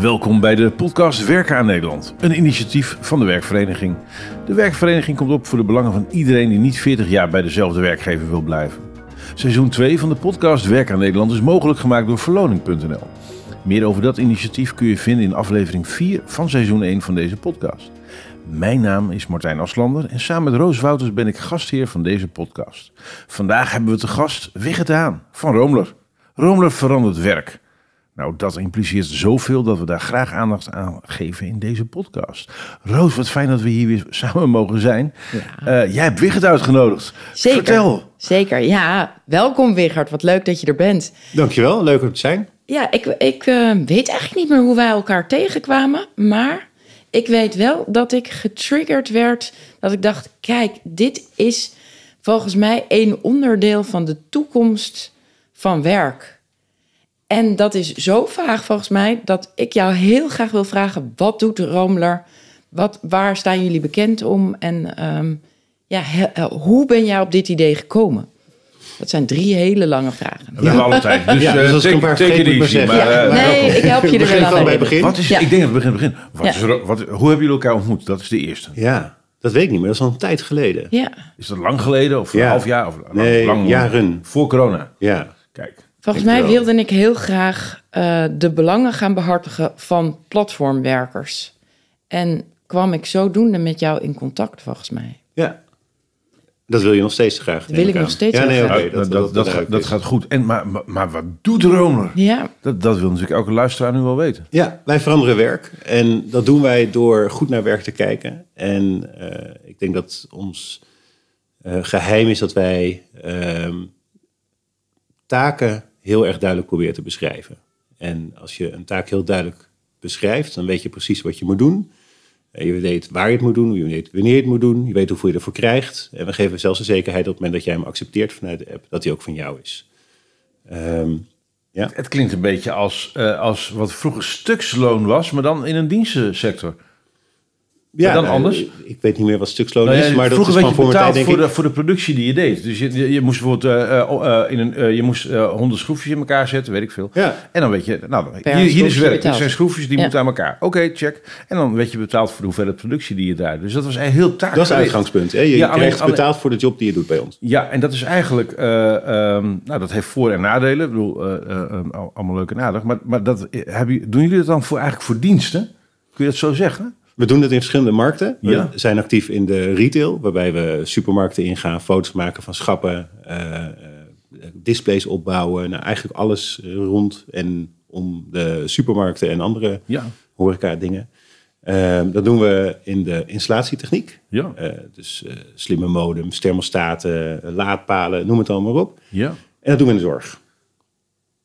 Welkom bij de podcast Werken aan Nederland, een initiatief van de werkvereniging. De werkvereniging komt op voor de belangen van iedereen die niet 40 jaar bij dezelfde werkgever wil blijven. Seizoen 2 van de podcast Werken aan Nederland is mogelijk gemaakt door verloning.nl. Meer over dat initiatief kun je vinden in aflevering 4 van seizoen 1 van deze podcast. Mijn naam is Martijn Aslander en samen met Roos Wouters ben ik gastheer van deze podcast. Vandaag hebben we te gast Wigget Haan van Roomler. Roomler verandert werk. Nou, dat impliceert zoveel dat we daar graag aandacht aan geven in deze podcast. Roos, wat fijn dat we hier weer samen mogen zijn. Eh, jij hebt Wigert uitgenodigd. Zeker. Vertel. Zeker, ja. Welkom Wigert, wat leuk dat je er bent. Dankjewel, leuk om te zijn. Ja, ik, ik eh, weet eigenlijk niet meer hoe wij elkaar tegenkwamen, maar ik weet wel dat ik getriggerd werd. Dat ik dacht, kijk, dit is volgens mij een onderdeel van de toekomst van werk. En dat is zo vaag volgens mij dat ik jou heel graag wil vragen: wat doet Roomler? Wat, waar staan jullie bekend om? En ehm, ja, he- eh, hoe ben jij op dit idee gekomen? Dat zijn drie hele lange vragen. We hebben alle tijd. Dus, Ja, eh, dus als ik take- it easy, maar eh, Nee, ik help je er wel aan bij mee. het begin. Wat is, Ja. Ik denk dat we beginnen. begin. Wat Ja. is er, wat, hoe hebben jullie elkaar ontmoet? Dat is de eerste. Ja, dat weet ik niet meer. Dat is al een tijd geleden. Ja, Is dat lang geleden of een half jaar? Of lang, Nee, lang, jaren. Voor corona. Ja. Kijk. Volgens mij wilde ik heel graag eh, de belangen gaan behartigen van platformwerkers. En kwam ik zodoende met jou in contact, volgens mij. ja. Dat wil je nog steeds graag. Dat wil ik aan. nog steeds Ja, nee, Nou, dat, dat, dat, is. gaat goed. En, maar, maar, maar wat doet Romer? Ja, Dat, dat wil natuurlijk elke luisteraar nu wel weten. Ja, wij veranderen werk. En dat doen wij door goed naar werk te kijken. En eh, ik denk dat ons eh, geheim is dat wij ehm, taken heel erg duidelijk proberen te beschrijven. En als je een taak heel duidelijk beschrijft, dan weet je precies wat je moet doen. Eh, Je weet waar je het moet doen, je weet wanneer je het moet doen, je weet hoeveel je ervoor krijgt. En we geven zelfs de zekerheid op het moment dat jij hem accepteert vanuit de app, dat hij ook van jou is. Ehm, ja. Het klinkt een beetje als, eh, als wat vroeger stuksloon was, maar dan in een dienstensector. Ja, dan anders? Ik weet niet meer wat stuksloon Nou is, maar dat is vroeger van werd je voor mijn tijd betaald denk voor ik. de, voor de productie die je deed. Dus je, je, je moest bijvoorbeeld eh, eh, eh, in een, eh, je moest eh, honderd schroefjes in elkaar zetten, weet ik veel. Ja, En dan weet je, nou, dan- hier, hier is werk. Dit betaald. zijn schroefjes die Ja. moeten aan elkaar. Oké, check. En dan werd je betaald voor de hoeveelheid productie die je daar. Dus dat was eigenlijk heel taak. dat is het uitgangspunt. Hè? Je Ja, alleen- krijgt alleen- betaald voor de job die je doet bij ons. Ja, en dat is eigenlijk, eh, ehm, nou, dat heeft voor- en nadelen. Ik bedoel, eh, eh, eh, al- allemaal leuk en aardig. Maar, maar dat, hebben, je- doen jullie dat dan voor, eigenlijk voor diensten? Kun je dat zo zeggen? We doen het in verschillende markten. We Ja. zijn actief in de retail, waarbij we supermarkten ingaan, foto's maken van schappen, eh, eh, displays opbouwen. Nou, eigenlijk alles eh, rond en om de supermarkten en andere Ja. horeca dingen. Ehm, dat doen we in de installatietechniek. Ja. Dus slimme modems, thermostaten, laadpalen, noem het allemaal op. Ja. En dat doen we in de zorg.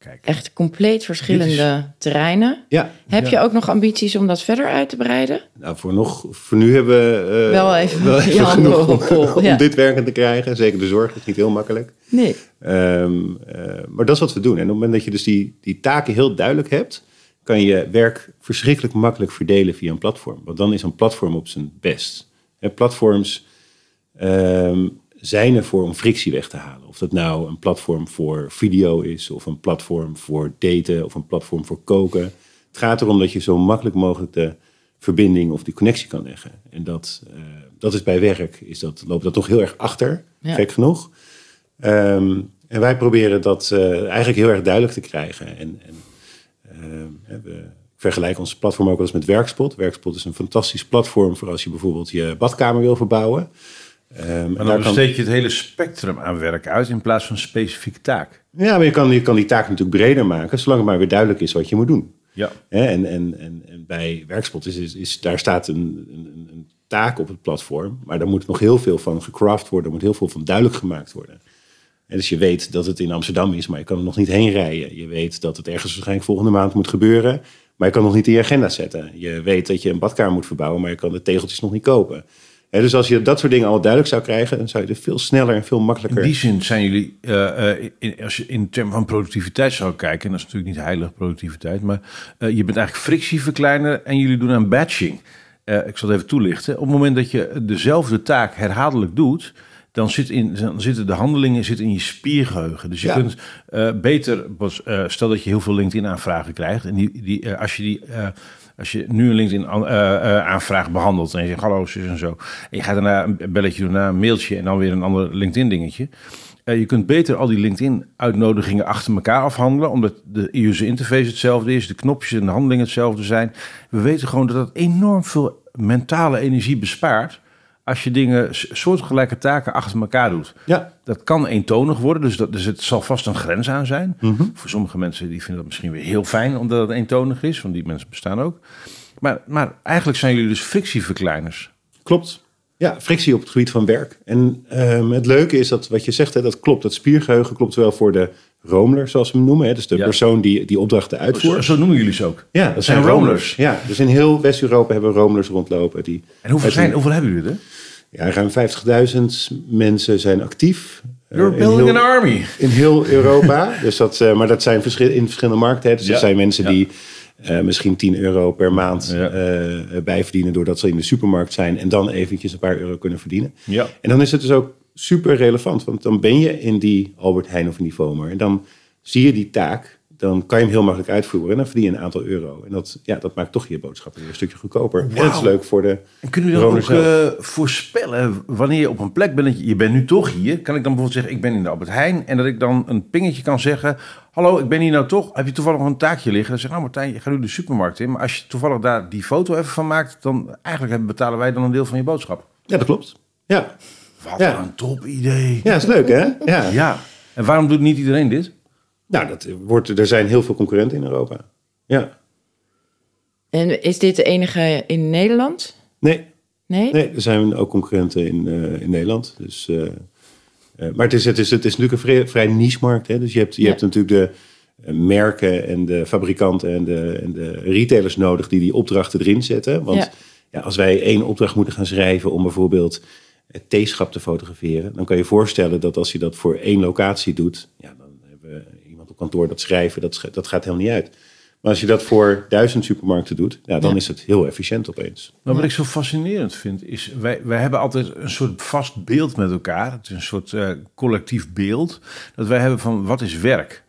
Kijk. echt compleet verschillende terreinen. Ja, Heb Ja. je ook nog ambities om dat verder uit te breiden? Nou, voor, nog, voor nu hebben we eh, Wel even wel even genoeg om, vol, om ja. dit werkend te krijgen. Zeker de zorg is niet heel makkelijk. Nee. Ehm, eh, maar dat is wat we doen. En op het moment dat je dus die, die taken heel duidelijk hebt, kan je werk verschrikkelijk makkelijk verdelen via een platform. Want dan is een platform op zijn best. En platforms ehm, zijn ervoor om frictie weg te halen. Of dat nou een platform voor video is, of een platform voor daten, of een platform voor koken. Het gaat erom dat je zo makkelijk mogelijk de verbinding of die connectie kan leggen. En dat, eh, dat is bij werk, is dat, loopt dat toch heel erg achter, Ja. gek genoeg. Ehm, en wij proberen dat eh, eigenlijk heel erg duidelijk te krijgen. En, en ehm, we vergelijken ons platform ook wel eens met Werkspot. Werkspot is een fantastisch platform voor als je bijvoorbeeld je badkamer wil verbouwen. Ehm, en dan kan- besteed je het hele spectrum aan werk uit in plaats van een specifieke taak. Ja, maar je kan, je kan die taak natuurlijk breder maken, zolang het maar weer duidelijk is wat je moet doen. Ja. En, en, en, en bij Werkspot is, is, is daar staat een, een, een taak op het platform, maar daar moet nog heel veel van gecraft worden, er moet heel veel van duidelijk gemaakt worden. En dus je weet dat het in Amsterdam is, maar je kan er nog niet heen rijden. Je weet dat het ergens waarschijnlijk volgende maand moet gebeuren, maar je kan nog niet in je agenda zetten. Je weet dat je een badkamer moet verbouwen, maar je kan de tegeltjes nog niet kopen. Dus als je dat soort dingen al duidelijk zou krijgen, dan zou je er veel sneller en veel In makkelijker... die zin zijn jullie, eh, eh, in, als je in termen van productiviteit zou kijken, en dat is natuurlijk niet heilig productiviteit, maar eh, je bent eigenlijk frictieverkleiner en jullie doen aan batching. Ik zal het even toelichten. Op het moment dat je dezelfde taak herhaaldelijk doet, dan, zit in, dan zitten de handelingen zitten in je spiergeheugen. Dus je Ja. kunt beter, stel dat je heel veel LinkedIn-aanvragen krijgt. En die, die, als je die. Eh, als je nu een LinkedIn-aanvraag behandelt en je zegt hallo en zo. En je gaat daarna een belletje doen, een mailtje en dan weer een ander LinkedIn-dingetje. Eh, je kunt beter al die LinkedIn-uitnodigingen achter elkaar afhandelen, omdat de user interface hetzelfde is, de knopjes en de handelingen hetzelfde zijn. We weten gewoon dat dat enorm veel mentale energie bespaart als je dingen, soortgelijke taken achter elkaar doet. Ja, Dat kan eentonig worden, dus, dat, dus het zal vast een grens aan zijn. Voor sommige mensen die vinden dat misschien weer heel fijn omdat het eentonig is, want die mensen bestaan ook. Maar, maar eigenlijk zijn jullie dus frictieverkleiners. klopt. Ja, frictie op het gebied van werk. En ehm, het leuke is dat wat je zegt, hè, dat klopt. Dat spiergeheugen klopt wel voor de roamler, zoals we hem noemen. Hè, dus de Ja. persoon die die opdrachten uitvoert. zo noemen jullie ze ook. Ja, dat zijn roamlers. Ja, dus in heel West-Europa hebben we roamlers rondlopen. Die En hoeveel, zijn, een- hoeveel hebben jullie er? Ja, ruim 50.000 mensen zijn actief. Eh, You're in building heel- an army. in heel Europa. dus dat, eh, maar dat zijn verschil, in verschillende markten. Hè. Dus Ja. dat zijn mensen Ja. die eh, misschien 10 euro per maand Ja. bijverdienen doordat ze in de supermarkt zijn en dan eventjes een paar euro kunnen verdienen. Ja. En dan is het dus ook super relevant, want dan ben je in die Albert Heijn of in die Vomer en dan zie je die taak, dan kan je hem heel makkelijk uitvoeren en dan verdien je een aantal euro. En dat, ja, dat maakt toch je boodschappen weer een stukje goedkoper. En dat is leuk voor de En kunnen jullie dan ook eh, voorspellen wanneer je op een plek bent? Je, je bent nu toch hier. Kan ik dan bijvoorbeeld zeggen, ik ben in de Albert Heijn. En dat ik dan een pingetje kan zeggen. Hallo, ik ben hier nou toch. Heb je toevallig nog een taakje liggen? Dan zeg ik, nou Martijn, je gaat nu de supermarkt in. Maar als je toevallig daar die foto even van maakt. Dan eigenlijk betalen wij dan een deel van je boodschap. Ja, dat klopt. Ja, Wat Ja. een top idee. ja is leuk hè? Ja. Ja. En waarom doet niet iedereen dit? Nou, dat wordt, er zijn heel veel concurrenten in Europa. Ja. En is dit de enige in Nederland? Nee, Nee? Nee, er zijn ook concurrenten in, eh, in Nederland. Dus, eh, eh, maar het is, het, is, het is natuurlijk een vrij, vrij niche-markt. Hè? Dus je hebt, je Ja. hebt natuurlijk de merken en de fabrikanten en de, en de retailers nodig die die opdrachten erin zetten. Want Ja. ja. als wij één opdracht moeten gaan schrijven om bijvoorbeeld het theeschap te fotograferen, dan kan je je voorstellen dat als je dat voor één locatie doet, ja, dan hebben we iemand op kantoor dat schrijven, dat, dat gaat helemaal niet uit. Maar als je dat voor duizend supermarkten doet, ja, dan Ja. is het heel efficiënt opeens. Nou, wat ik zo fascinerend vind, is wij, wij hebben altijd een soort vast beeld met elkaar. Het is een soort eh, collectief beeld dat wij hebben van wat is werk.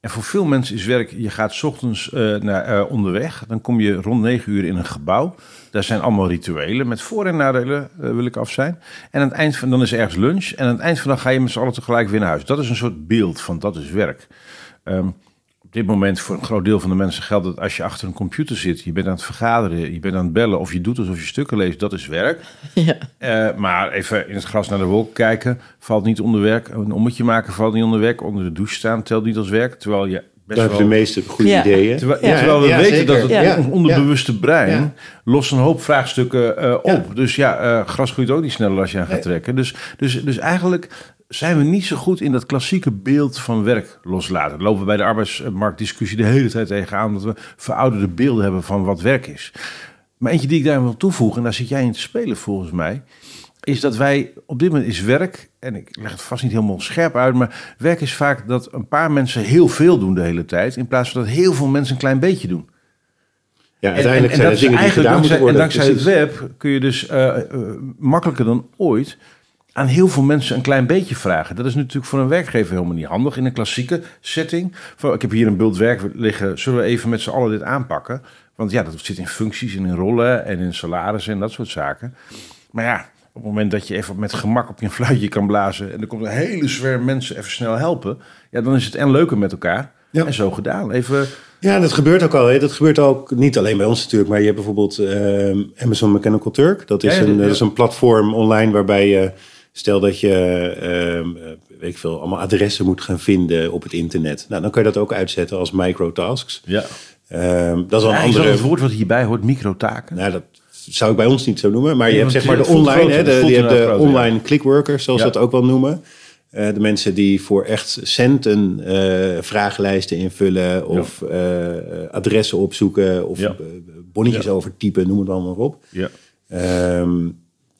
En voor veel mensen is werk, je gaat 's ochtends eh, naar, eh, onderweg, dan kom je rond negen uur in een gebouw. Daar zijn allemaal rituelen met voor- en nadelen, eh, wil ik af zijn. En aan het eind van dan is er ergens lunch. En aan het eind van de dag ga je met z'n allen tegelijk weer naar huis. Dat is een soort beeld van dat is werk. Ehm, op dit moment voor een groot deel van de mensen geldt dat als je achter een computer zit, je bent aan het vergaderen, je bent aan het bellen of je doet alsof je stukken leest, dat is werk. Ja. Eh, maar even in het gras naar de wolk kijken, valt niet onder werk. Een ommetje maken valt niet onder werk. Onder de douche staan telt niet als werk. Terwijl je best wel... de meeste goede Ja. ideeën. Terwijl, Ja. terwijl we Ja, weten zeker. dat het onderbewuste brein Ja. lost een hoop vraagstukken eh, op. Ja. Dus ja, eh, gras groeit ook niet sneller als je aan gaat Nee. trekken. Dus, dus, dus eigenlijk zijn we niet zo goed in dat klassieke beeld van werk loslaten. Lopen we bij de arbeidsmarktdiscussie de hele tijd tegenaan... dat we verouderde beelden hebben van wat werk is. Maar eentje die ik daar wil toevoegen, en daar zit jij in te spelen volgens mij... is dat wij, op dit moment is werk... en ik leg het vast niet helemaal scherp uit... maar werk is vaak dat een paar mensen heel veel doen de hele tijd... in plaats van dat heel veel mensen een klein beetje doen. Ja, uiteindelijk zijn dat er dingen die gedaan dankzij, worden. En dankzij het web kun je dus eh, eh, makkelijker dan ooit aan heel veel mensen een klein beetje vragen. Dat is natuurlijk voor een werkgever helemaal niet handig in een klassieke setting. Van, ik heb hier een bult werk liggen, zullen we even met z'n allen dit aanpakken? Want ja, dat zit in functies en in rollen en in salarissen en dat soort zaken. Maar ja, op het moment dat je even met gemak op je fluitje kan blazen... en er komt een hele zwerm mensen even snel helpen... ja, dan is het en leuker met elkaar Ja. en zo gedaan. Even... Ja, dat gebeurt ook al. Hè. Dat gebeurt ook niet alleen bij ons natuurlijk, maar je hebt bijvoorbeeld ehm, Amazon Mechanical Turk. Dat is, Ja, ja, een, dat is een platform online waarbij je, stel dat je, ehm, eh, weet ik veel, allemaal adressen moet gaan vinden op het internet. Nou, dan kan je dat ook uitzetten als microtasks. Ja. Ehm, dat is wel een is andere. het woord wat hierbij hoort, microtaken. Nou, dat zou ik bij ons niet zo noemen. Maar je hebt zeg maar de online, hè, de, voelt je hebt de ja. online clickworkers, zoals Ja. dat ook wel noemen. Eh, de mensen die voor echt centen eh, vragenlijsten invullen of adressen opzoeken of bonnetjes overtypen, noem het allemaal maar op. Ja. Ehm,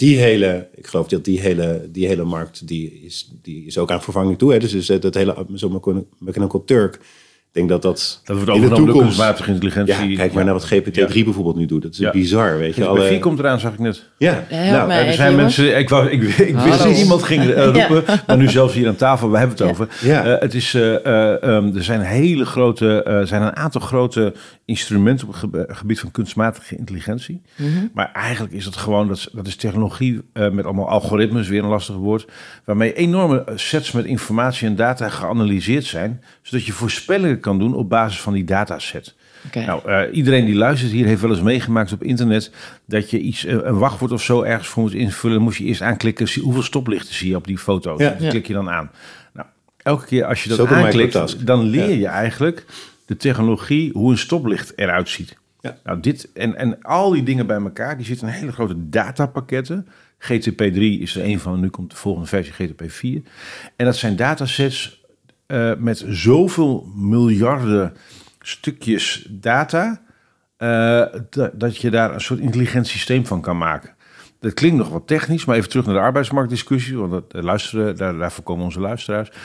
die hele, ik geloof dat die hele, die hele markt die is, die is ook aan vervanging toe. Hè. Dus, dus dat hele Amazon Mechanical Turk, Ik denk dat dat, Dat wordt in de toekomst... kunstmatige intelligentie. Ja, kijk maar naar wat GPT-3 Ja. bijvoorbeeld nu doet. Dat is Ja. bizar, weet je. GPT-4 Alle, komt eraan, zag ik net. ja, Help nou, mij. er zijn mensen, ik, wou, ik, ik wist niet, iemand ging eh, roepen, maar nu zelfs hier aan tafel, we hebben het Ja. over. Ja. Eh, het is, eh, eh, ehm, er zijn hele grote, eh, zijn een aantal grote instrumenten op het gebied van kunstmatige intelligentie. Maar eigenlijk is dat gewoon, dat is, dat is technologie eh, met allemaal algoritmes, weer een lastig woord, waarmee enorme sets met informatie en data geanalyseerd zijn, zodat je voorspellingen kan doen op basis van die dataset. Oké. Nou, eh, iedereen die luistert hier heeft wel eens meegemaakt op internet dat je iets, eh, een wachtwoord of zo ergens voor moet invullen. Dan moest je eerst aanklikken, zie, hoeveel stoplichten zie je op die foto. Ja. Dat Ja. klik je dan aan. Nou, elke keer als je dat aanklikt, dan leer Ja. je eigenlijk de technologie hoe een stoplicht eruit ziet. Ja. Nou, dit en, en al die dingen bij elkaar, die zitten in hele grote datapakketten. GTP3 is er een van, nu komt de volgende versie GTP4. En dat zijn datasets eh, met zoveel miljarden stukjes data, eh, dat, je daar een soort intelligent systeem van kan maken. Dat klinkt nog wat technisch, maar even terug naar de arbeidsmarktdiscussie, want dat eh, luisteren, daar, daarvoor komen onze luisteraars. Op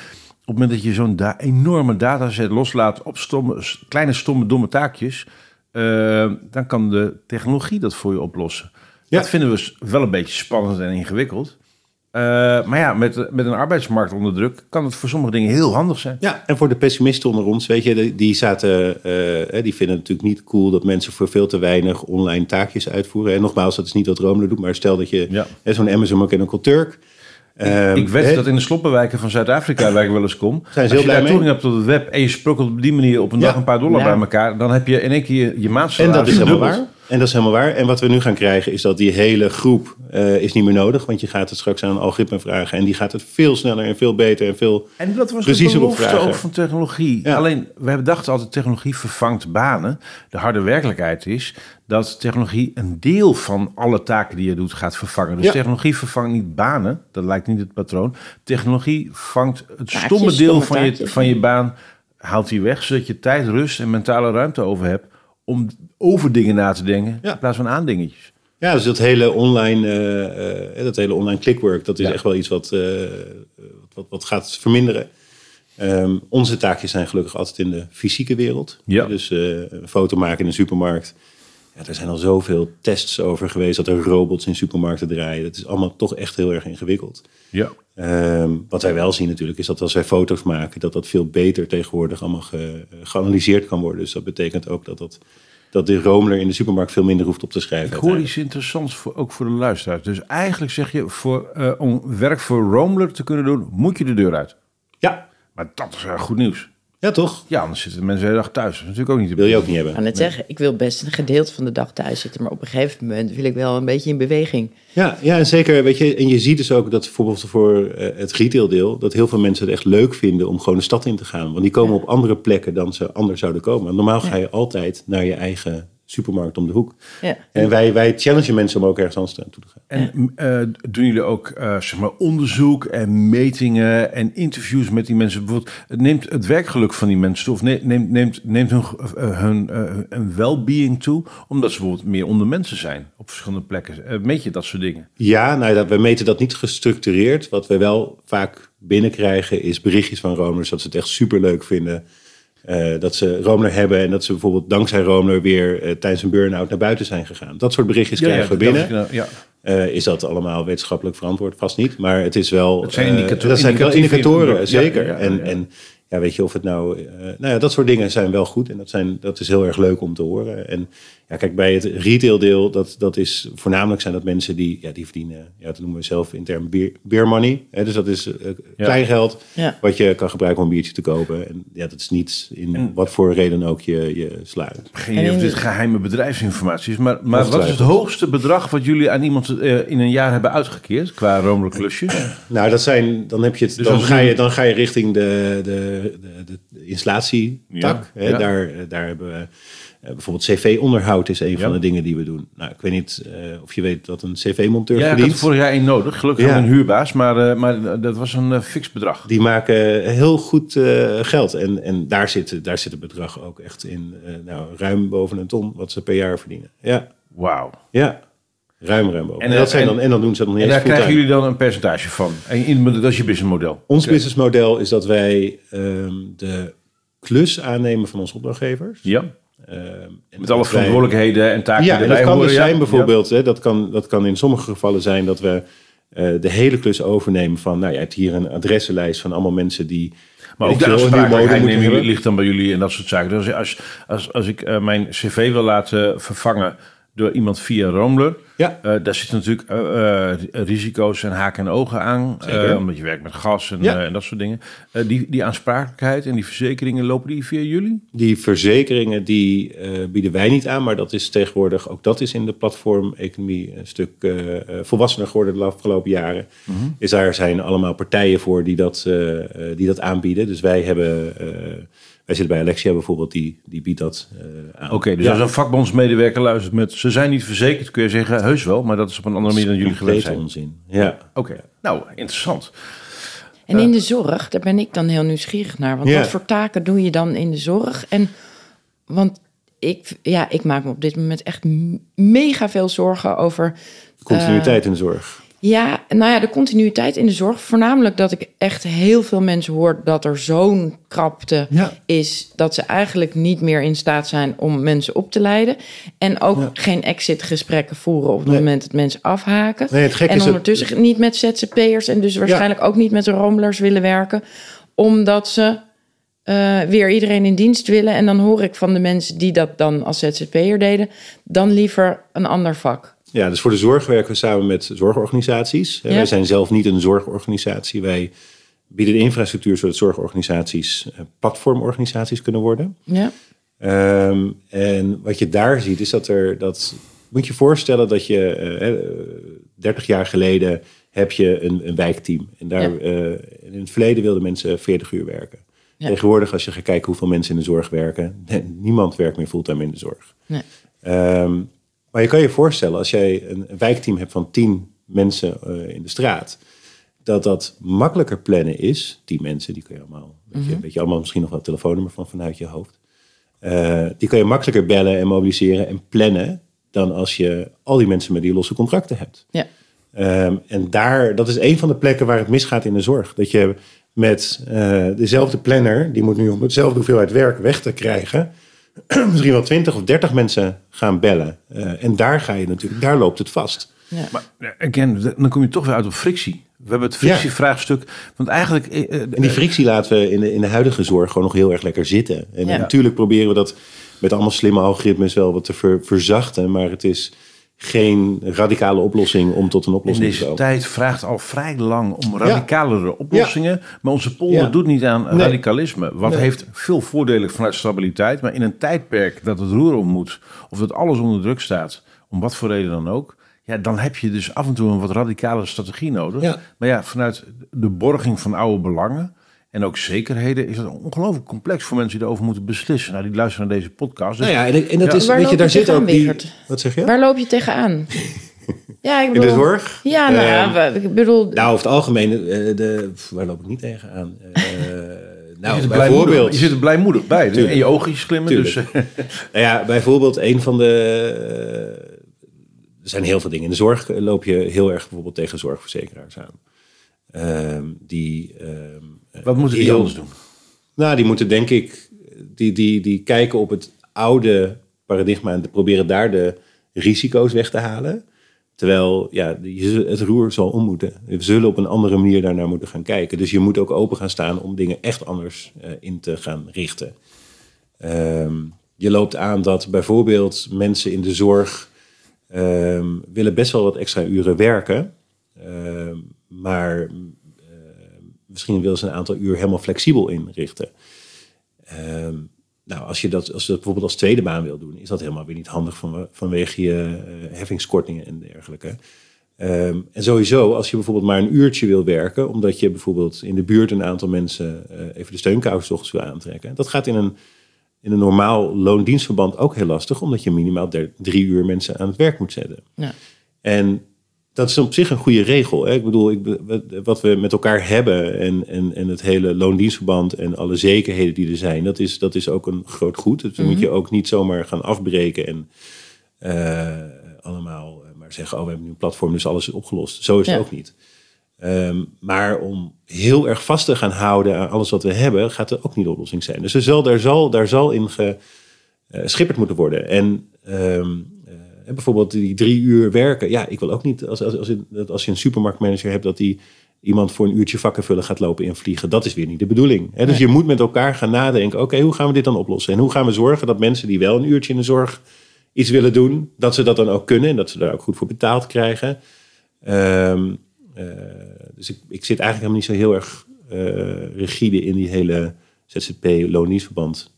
het moment dat je zo'n da- enorme dataset loslaat op stomme, kleine, stomme, domme taakjes, dan kan de technologie dat voor je oplossen. Ja. Dat vinden we wel een beetje spannend en ingewikkeld. Eh, maar ja, met, met een arbeidsmarkt onder druk kan het voor sommige dingen heel handig zijn. Ja, en voor de pessimisten onder ons, weet je, die- die zaten, eh, die vinden het natuurlijk niet cool dat mensen voor veel te weinig online taakjes uitvoeren. En nogmaals, dat is niet wat Romelu doet, maar stel dat je Ja. hè, zo'n Amazon Mechanical Turk. ehm, ik weet dat in de sloppenwijken van Zuid-Afrika, waar ik wel eens kom, Zijn ze heel als je blij daar mee? toegang hebt tot het web en je sprokkelt op die manier op een Ja. dag een paar dollar Ja. bij elkaar, dan heb je in één keer je, je En dat is helemaal waar. En dat is helemaal waar. En wat we nu gaan krijgen is dat die hele groep eh, is niet meer nodig. Want je gaat het straks aan een algoritme vragen. En die gaat het veel sneller en veel beter en veel... En dat was de belofte ook van technologie. Ja. Alleen, we dachten altijd technologie vervangt banen. De harde werkelijkheid is dat technologie een deel van alle taken die je doet gaat vervangen. Dus Ja. technologie vervangt niet banen. Dat lijkt niet het patroon. Technologie vangt het Taakjes, stomme deel stomme van je, van je baan, haalt die weg, zodat je tijd, rust en mentale ruimte over hebt om over dingen na te denken Ja. in plaats van aan dingetjes. Ja, dus dat hele online, eh, eh, dat hele online clickwork, dat is Ja. echt wel iets wat, eh, wat, wat gaat verminderen. Ehm, onze taakjes zijn gelukkig altijd in de fysieke wereld. Ja. Dus een foto maken in een supermarkt. Ja, er zijn al zoveel tests over geweest dat er robots in supermarkten draaien. Dat is allemaal toch echt heel erg ingewikkeld. Ja. Ehm, wat wij wel zien natuurlijk is dat als wij foto's maken, dat dat veel beter tegenwoordig allemaal ge- geanalyseerd kan worden. Dus dat betekent ook dat, dat, dat de roomler in de supermarkt veel minder hoeft op te schrijven. Ik hoor iets interessants voor, ook voor de luisteraars. Dus eigenlijk zeg je, voor, eh, om werk voor Roomler te kunnen doen, moet je de deur uit. Ja, Maar dat is goed nieuws. Ja toch? Ja, anders zitten de mensen de hele dag thuis. Dat is natuurlijk ook niet de Wil je ook niet Ik hebben. kan het zeggen, ik wil best een gedeelte van de dag thuis zitten, maar op een gegeven moment wil ik wel een beetje in beweging. Ja, ja, en zeker, weet je, en je ziet dus ook dat bijvoorbeeld voor eh, het retaildeel, dat heel veel mensen het echt leuk vinden om gewoon de stad in te gaan. Want die komen op andere plekken dan ze anders zouden komen. Normaal ga je altijd naar je eigen supermarkt om de hoek. Ja. En wij, wij challengen mensen om ook ergens anders naartoe te gaan. En eh, doen jullie ook eh, zeg maar onderzoek en metingen en interviews met die mensen? Bijvoorbeeld, het neemt het werkgeluk van die mensen toe of ne- neemt, neemt, neemt hun, eh, hun hun well-being toe, omdat ze bijvoorbeeld meer onder mensen zijn op verschillende plekken? Meet je dat soort dingen? Ja, nou, dat, we meten dat niet gestructureerd. Wat we wel vaak binnenkrijgen is berichtjes van Romers dat ze het echt super leuk vinden. Eh, dat ze Romler hebben en dat ze bijvoorbeeld dankzij Romler weer eh, tijdens een burn-out naar buiten zijn gegaan. Dat soort berichtjes krijgen we dat binnen. is- nou, ja. Eh, is dat allemaal wetenschappelijk verantwoord? Vast niet, maar het is wel. Het zijn eh, indicato- dat zijn wel indicatoren, zeker. ja, en, ja. en ja, weet je of het nou. nou ja, dat soort dingen zijn wel goed en dat, zijn, dat is heel erg leuk om te horen. En ja, kijk, bij het retaildeel, dat, dat is voornamelijk zijn dat mensen die, ja, die verdienen, ja, dat noemen we zelf in termen beer, beer money. Hè, dus dat is eh, klein geld Ja. wat je kan gebruiken om een biertje te kopen. En ja, dat is niet in wat voor reden ook je, je sluit. Geen idee of dit geheime bedrijfsinformatie is, maar, maar wat is het hoogste bedrag wat jullie aan iemand eh, in een jaar hebben uitgekeerd qua Roomler klusjes? Nou, dat zijn, dan heb je het, Dus dan, ga je, dan ga je richting de, de, de, de installatietak. Ja, hè, ja. Daar, daar hebben we eh, bijvoorbeeld cv-onderhoud is een Ja. van de dingen die we doen. Nou, ik weet niet eh, of je weet wat een cv-monteur Ja, verdient. er vorig jaar één nodig. Gelukkig Ja. een huurbaas, maar, eh, maar dat was een eh, fix bedrag. Die maken heel goed eh, geld. En, en daar, zit, daar zit het bedrag ook echt in. eh, nou, ruim boven een ton wat ze per jaar verdienen. Ja, Wauw. ja. Ruim, ruim boven. En, En, dat eh, zijn en- dan, en dan doen ze dat nog En niet daar eens krijgen jullie dan een percentage van. En in, dat is je businessmodel. Ons businessmodel is dat wij ehm, de klus aannemen van onze opdrachtgevers. Ja, en met alle verantwoordelijkheden en taken Ja, en dat kan horen. dus ja. zijn bijvoorbeeld, hè, dat, kan, dat kan in sommige gevallen zijn dat we eh, de hele klus overnemen van, nou, je hebt hier een adressenlijst van allemaal mensen die... Maar ook de aansprakelijkheid ligt dan bij jullie en dat soort zaken. Dus als, als, als ik eh, mijn cv wil laten vervangen door iemand via Roomler... Ja. eh, daar zitten natuurlijk eh, eh, risico's en haken en ogen aan. Omdat je werkt met gas en, Ja. en dat soort dingen. Die, die aansprakelijkheid en die verzekeringen, lopen die via jullie? Die verzekeringen die bieden wij niet aan, maar dat is tegenwoordig, ook dat is in de platformeconomie een stuk volwassener geworden de afgelopen jaren. Mhm. Is daar zijn allemaal partijen voor die dat, die dat aanbieden. Dus wij hebben, wij zitten bij Alexia bijvoorbeeld, die, die biedt dat eh, aan. Oké, dus Ja. als een vakbondsmedewerker luistert met... ze zijn niet verzekerd, kun je zeggen, heus wel... maar dat is op een andere manier dan jullie gewend Complete zijn. onzin. Ja. Oké, nou, interessant. En in de zorg, daar ben ik dan heel nieuwsgierig naar. Want wat voor taken doe je dan in de zorg? En want ik, ja, ik maak me op dit moment echt mega veel zorgen over. Continuïteit Eh. in de zorg. Ja, nou ja, de continuïteit in de zorg. Voornamelijk dat ik echt heel veel mensen hoor dat er zo'n krapte Ja. is. dat ze eigenlijk niet meer in staat zijn om mensen op te leiden. En ook Ja. geen exit-gesprekken voeren op het Nee. moment dat mensen afhaken. Nee, het gekke en ondertussen niet met ZZP'ers en dus waarschijnlijk ook niet met de rommelers willen werken. Omdat ze eh, weer iedereen in dienst willen. En dan hoor ik van de mensen die dat dan als ZZP'er deden, dan liever een ander vak. Ja, dus voor de zorg werken we samen met zorgorganisaties. Ja. Wij zijn zelf niet een zorgorganisatie. Wij bieden de infrastructuur zodat zorgorganisaties eh, platformorganisaties kunnen worden. Ja, Ehm, en wat je daar ziet is dat er dat moet je voorstellen dat je eh, eh, 30 jaar geleden heb je een, een wijkteam en daar Ja. eh, in het verleden wilden mensen 40 uur werken. Ja. Tegenwoordig als je gaat kijken hoeveel mensen in de zorg werken, niemand werkt meer fulltime in de zorg. nee. Ehm, maar je kan je voorstellen, als jij een, wijkteam hebt van tien mensen eh, in de straat, dat dat makkelijker plannen is. Tien mensen, die kun je allemaal, weet, je, weet je allemaal misschien nog wel het telefoonnummer van vanuit je hoofd. Eh, die kan je makkelijker bellen en mobiliseren en plannen dan als je al die mensen met die losse contracten hebt. ja. Ehm, en daar, dat is een van de plekken waar het misgaat in de zorg. Dat je met eh, dezelfde planner, die moet nu om hetzelfde hoeveelheid werk weg te krijgen, misschien wel 20 of 30 mensen gaan bellen. Eh, en daar ga je natuurlijk, daar loopt het vast. ja. Maar again, dan kom je toch weer uit op frictie. We hebben het frictievraagstuk. Want eigenlijk... eh, eh, En die frictie laten we in de, in de huidige zorg gewoon nog heel erg lekker zitten. En Ja. natuurlijk proberen we dat met allemaal slimme algoritmes wel wat te ver- verzachten. Maar het is geen radicale oplossing om tot een in oplossing te deze komen. tijd vraagt al vrij lang om radicalere oplossingen. Maar onze polder Ja. doet niet aan Nee. radicalisme. Wat Nee. heeft veel voordelen vanuit stabiliteit. Maar in een tijdperk dat het roer om moet. Of dat alles onder druk staat. Om wat voor reden dan ook. Ja, dan heb je dus af en toe een wat radicale strategie nodig. Maar ja, vanuit de borging van oude belangen. En ook zekerheden is het ongelooflijk complex voor mensen die erover moeten beslissen. Nou, die luisteren naar deze podcast. Dus Nou ja, en, en dat Ja. is, Waar weet je, loop daar je zit tegenaan, ook die... Wat zeg je? Waar loop je tegenaan? ja, ik In de bedoel, zorg? Ja, nou ja, Ehm, ik bedoel, Nou, over het algemeen, eh, de, pff, waar loop ik niet tegenaan? Eh je, nou, zit er blijmoedig, bijvoorbeeld, je zit er blijmoedig bij. Tuurlijk. En je oogjes glimmen. Dus, nou ja, bijvoorbeeld een van de... eh, er zijn heel veel dingen. In de zorg loop je heel erg bijvoorbeeld tegen zorgverzekeraars aan. Ehm, die, ehm, wat moeten die anders doen? Nou, die moeten denk ik, die, die, die kijken op het oude paradigma en proberen daar de risico's weg te halen. Terwijl ja, het roer zal om moeten. We zullen op een andere manier daarnaar moeten gaan kijken. Dus je moet ook open gaan staan om dingen echt anders eh, in te gaan richten. Ehm, je loopt aan dat bijvoorbeeld mensen in de zorg ehm, willen best wel wat extra uren werken. Ehm, maar misschien willen ze een aantal uur helemaal flexibel inrichten. Ehm, nou, als je, dat, als je dat bijvoorbeeld als tweede baan wil doen, is dat helemaal weer niet handig van, vanwege je eh, heffingskortingen en dergelijke. Ehm, en sowieso, als je bijvoorbeeld maar een uurtje wil werken, omdat je bijvoorbeeld in de buurt een aantal mensen eh, even de steunkous wil aantrekken. Dat gaat in een, in een normaal loondienstverband ook heel lastig, omdat je minimaal drie uur mensen aan het werk moet zetten. ja. En dat is op zich een goede regel. Hè? Ik bedoel, ik, wat we met elkaar hebben en, en, en het hele loondienstverband en alle zekerheden die er zijn, dat is, dat is ook een groot goed. Dus dan moet je ook niet zomaar gaan afbreken en eh, allemaal eh, maar zeggen, oh we hebben nu een platform, dus alles is opgelost. Zo is Ja. het ook niet. Ehm, maar om heel erg vast te gaan houden aan alles wat we hebben, gaat er ook niet de oplossing zijn. Dus er zal, daar, zal, daar zal in geschipperd moeten worden. En ehm, eh, bijvoorbeeld die drie uur werken. Ja, ik wil ook niet, als, als, als, als je een supermarktmanager hebt, dat die iemand voor een uurtje vakken vullen gaat lopen invliegen. Dat is weer niet de bedoeling. Hè? Dus je moet met elkaar gaan nadenken. Oké, hoe gaan we dit dan oplossen? En hoe gaan we zorgen dat mensen die wel een uurtje in de zorg iets willen doen, dat ze dat dan ook kunnen en dat ze daar ook goed voor betaald krijgen. Ehm, eh, dus ik, ik zit eigenlijk helemaal niet zo heel erg uh, rigide in die hele ZZP-loondienstverband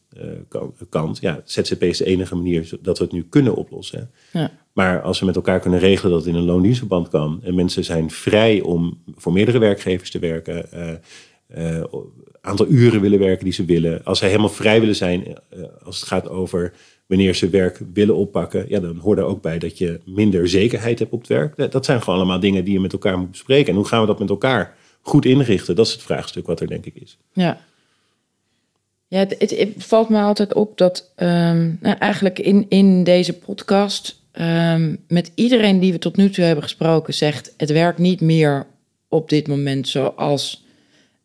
kant. Ja, ZZP is de enige manier dat we het nu kunnen oplossen. Ja. Maar als we met elkaar kunnen regelen dat het in een loondienstverband kan en mensen zijn vrij om voor meerdere werkgevers te werken, uh, aantal uren willen werken die ze willen, als zij helemaal vrij willen zijn als het gaat over wanneer ze werk willen oppakken, ja, dan hoort er ook bij dat je minder zekerheid hebt op het werk. Dat zijn gewoon allemaal dingen die je met elkaar moet bespreken. En hoe gaan we dat met elkaar goed inrichten? Dat is het vraagstuk wat er denk ik is. Ja. Ja, het, valt me altijd op dat um, nou, eigenlijk in, in deze podcast um, met iedereen die we tot nu toe hebben gesproken zegt het werkt niet meer op dit moment zoals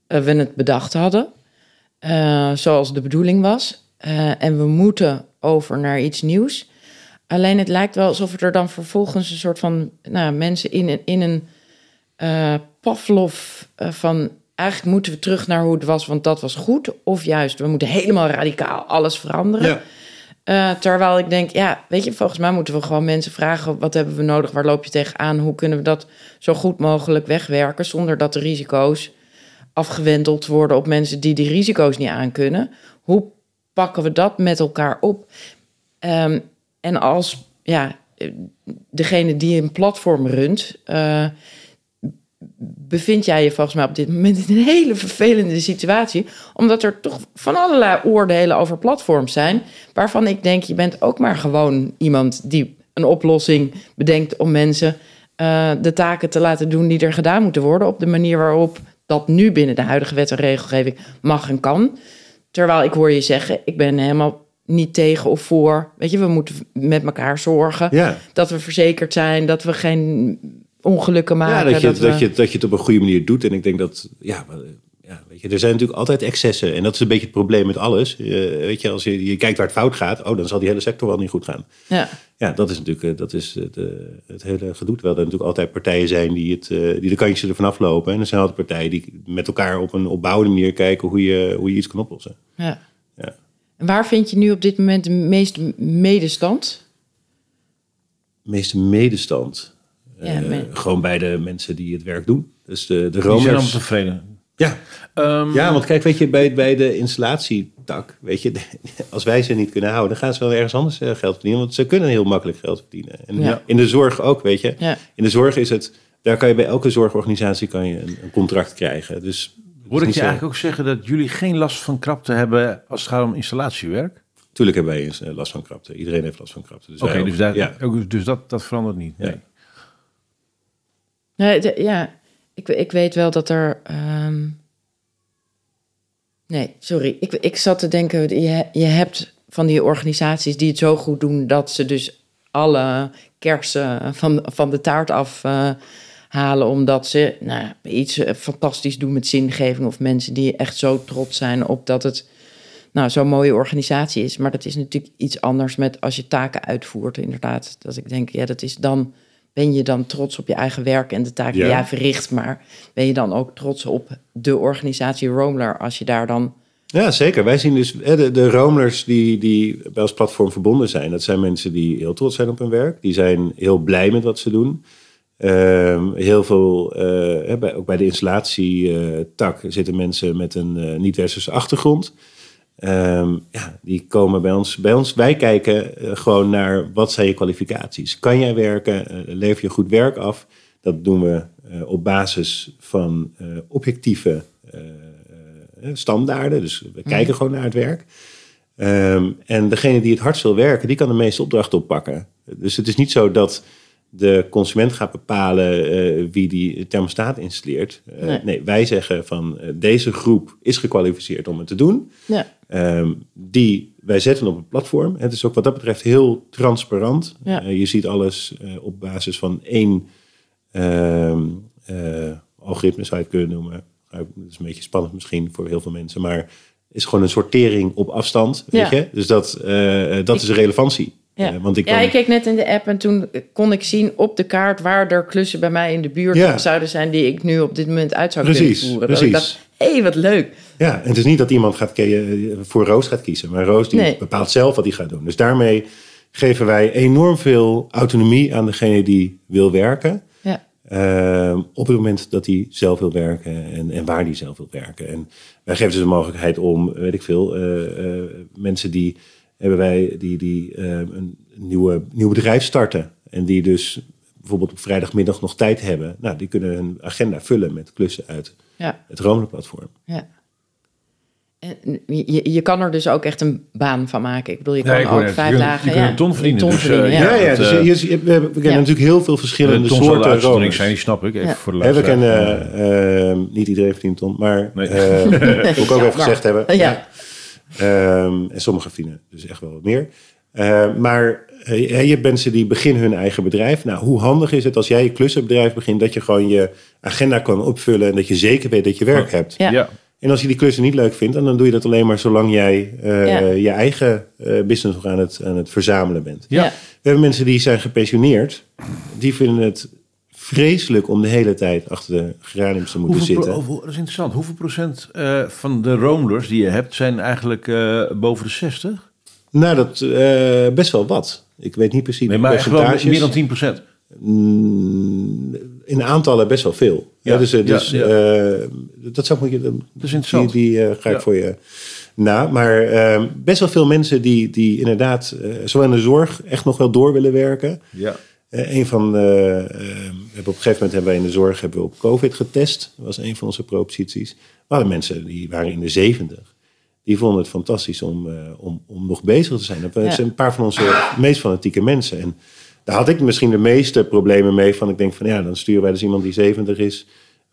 we het bedacht hadden, uh, zoals de bedoeling was. Uh, en we moeten over naar iets nieuws. Alleen het lijkt wel alsof er dan vervolgens een soort van nou, mensen in, in een uh, Pavlov van eigenlijk moeten we terug naar hoe het was, want dat was goed. Of juist, we moeten helemaal radicaal alles veranderen. Ja. Uh, terwijl ik denk, ja, weet je, volgens mij moeten we gewoon mensen vragen: wat hebben we nodig? Waar loop je tegenaan? Hoe kunnen we dat zo goed mogelijk wegwerken zonder dat de risico's afgewendeld worden op mensen die die risico's niet aankunnen? Hoe pakken we dat met elkaar op? Um, en als ja, degene die een platform runt, uh, bevind jij je volgens mij op dit moment in een hele vervelende situatie. Omdat er toch van allerlei oordelen over platforms zijn. Waarvan ik denk, je bent ook maar gewoon iemand die een oplossing bedenkt om mensen uh, de taken te laten doen die er gedaan moeten worden. Op de manier waarop dat nu binnen de huidige wet en regelgeving mag en kan. Terwijl ik hoor je zeggen, ik ben helemaal niet tegen of voor. Weet je, we moeten met elkaar zorgen ja. dat we verzekerd zijn, dat we geen ongelukken maken. Ja, dat je, dat, dat, je, dat je het op een goede manier doet. En ik denk dat, ja, ja, weet je, er zijn natuurlijk altijd excessen. En dat is een beetje het probleem met alles. Uh, weet je, als je, je kijkt waar het fout gaat, oh, dan zal die hele sector wel niet goed gaan. Ja, ja dat is natuurlijk uh, dat is het, uh, het hele gedoe. Terwijl er natuurlijk altijd partijen zijn die, het, die de kantjes ervan aflopen. En er zijn altijd partijen die met elkaar op een opbouwende manier kijken hoe je, hoe je iets kan oplossen. Ja. ja. En waar vind je nu op dit moment de meeste medestand? De meeste medestand? Ja, uh, gewoon bij de mensen die het werk doen. Dus de, de romers. Die zijn tevreden. Ja. Um, ja, want kijk, weet je, bij, bij de installatietak, weet je, als wij ze niet kunnen houden, dan gaan ze wel ergens anders uh, geld verdienen. Want ze kunnen heel makkelijk geld verdienen. En ja. in de zorg ook, weet je. Ja. In de zorg is het, daar kan je bij elke zorgorganisatie kan je een, een contract krijgen. Dus Hoor ik je eigenlijk ook zeggen dat jullie geen last van krapte hebben als het gaat om installatiewerk? Tuurlijk hebben wij eh, last van krapte. Iedereen heeft last van krapte. Dus Oké, okay, dus, daar, ja. dus dat, dat verandert niet. Nee. Ja, ik, ik weet wel dat er. Um... Nee, sorry. Ik, ik zat te denken, je, je hebt van die organisaties die het zo goed doen dat ze dus alle kersen van, van de taart af uh, halen, omdat ze nou, iets eh, fantastisch doen met zingeving of mensen die echt zo trots zijn op dat het nou, zo'n mooie organisatie is. Maar dat is natuurlijk iets anders met als je taken uitvoert, inderdaad. Dat ik denk, ja, dat is dan ben je dan trots op je eigen werk en de taken die jij verricht. Maar ben je dan ook trots op de organisatie Roamler als je daar dan... Ja, zeker. Wij zien dus de, de Roamlers die, die bij ons platform verbonden zijn. Dat zijn mensen die heel trots zijn op hun werk. Die zijn heel blij met wat ze doen. Uh, heel veel, uh, ook bij de installatietak uh, zitten mensen met een uh, niet-westerse achtergrond. Um, ja, die komen bij ons. Bij ons, wij kijken uh, gewoon naar wat zijn je kwalificaties. Kan jij werken? Uh, lever je goed werk af? Dat doen we uh, op basis van objectieve standaarden. Dus we kijken mm. gewoon naar het werk. Um, en degene die het hardst wil werken, die kan de meeste opdrachten oppakken. Dus het is niet zo dat de consument gaat bepalen uh, wie die thermostaat installeert. Uh, nee. nee. wij zeggen van uh, deze groep is gekwalificeerd om het te doen. Ja. Um, die wij zetten op een platform. Het is ook wat dat betreft heel transparant. Ja. je ziet alles op basis van één, ehm, algoritme zou je het kunnen noemen. Dat is een beetje spannend misschien voor heel veel mensen, maar is gewoon een sortering op afstand. Weet Ja. je? Dus dat, eh, dat is de relevantie. Ja. Eh, want ik ja, ik keek net in de app en toen kon ik zien op de kaart waar er klussen bij mij in de buurt Ja. zouden zijn die ik nu op dit moment uit zou Precies, kunnen voeren. Precies. dacht, hé, wat leuk. Ja, en het is niet dat iemand gaat ke- voor Roos gaat kiezen, maar Roos die Nee. bepaalt zelf wat hij gaat doen. Dus daarmee geven wij enorm veel autonomie aan degene die wil werken. Ja, Ehm, op het moment dat hij zelf wil werken en, en waar hij zelf wil werken. En wij geven dus de mogelijkheid om, weet ik veel, eh, eh, mensen die hebben wij die, die eh, een nieuwe, nieuw bedrijf starten. En die dus bijvoorbeeld op vrijdagmiddag nog tijd hebben. Nou, die kunnen hun agenda vullen met klussen uit ja, het Rome-platform. ja. En je, je kan er dus ook echt een baan van maken. Ik bedoel, je kan ik ook vijf dagen... je kunt ja, een ton verdienen, dus, verdienen, eh, ja. Ja, ja, dat, dus eh, je, je- we, we kennen Ja. natuurlijk heel veel De verschillende ton soorten romers. zijn, die snap ik. Even Ja. voor de Hè, we luisteraar. kennen, eh, niet iedereen verdient een ton, maar Nee. eh, ik ook even gezegd hebben. Ja. Ehm, en sommigen verdienen dus echt wel wat meer. Eh, maar eh, je hebt mensen die beginnen hun eigen bedrijf. Nou, hoe handig is het als jij je klussenbedrijf begint... dat je gewoon je agenda kan opvullen... en dat je zeker weet dat je werk hebt. Ja. Ja. En als je die klussen niet leuk vindt... dan doe je dat alleen maar zolang jij eh, Ja. je eigen eh, business nog aan het, aan het verzamelen bent. Ja. Ja. We hebben mensen die zijn gepensioneerd. Die vinden het vreselijk om de hele tijd achter de geraniums te moeten Hoeveel zitten. hoeveel- dat is interessant. Hoeveel procent eh, van de roamers die je hebt zijn eigenlijk eh, boven de 60? Nou, dat eh, best wel wat. Ik weet niet precies Nee, maar percentages. meer dan 10 procent. Mm, in aantallen best wel veel. Ja, Ja, dus ja, dus ja. dat zou moet je. Dat is interessant. Die, die ga ik voor je na. Maar best wel veel mensen die, die inderdaad, zowel in de zorg, echt nog wel door willen werken. Ja. Eh, een van, eh, eh, we hebben op een gegeven moment hebben wij in de zorg hebben we op COVID getest. Dat was een van onze proposities. Hadden mensen die waren in de 70. Die vonden het fantastisch om, eh, om, om nog bezig te zijn. Dat Ja. zijn een paar van onze meest fanatieke mensen. En daar had ik misschien de meeste problemen mee. Van ik denk van ja, dan sturen wij dus iemand die 70 is.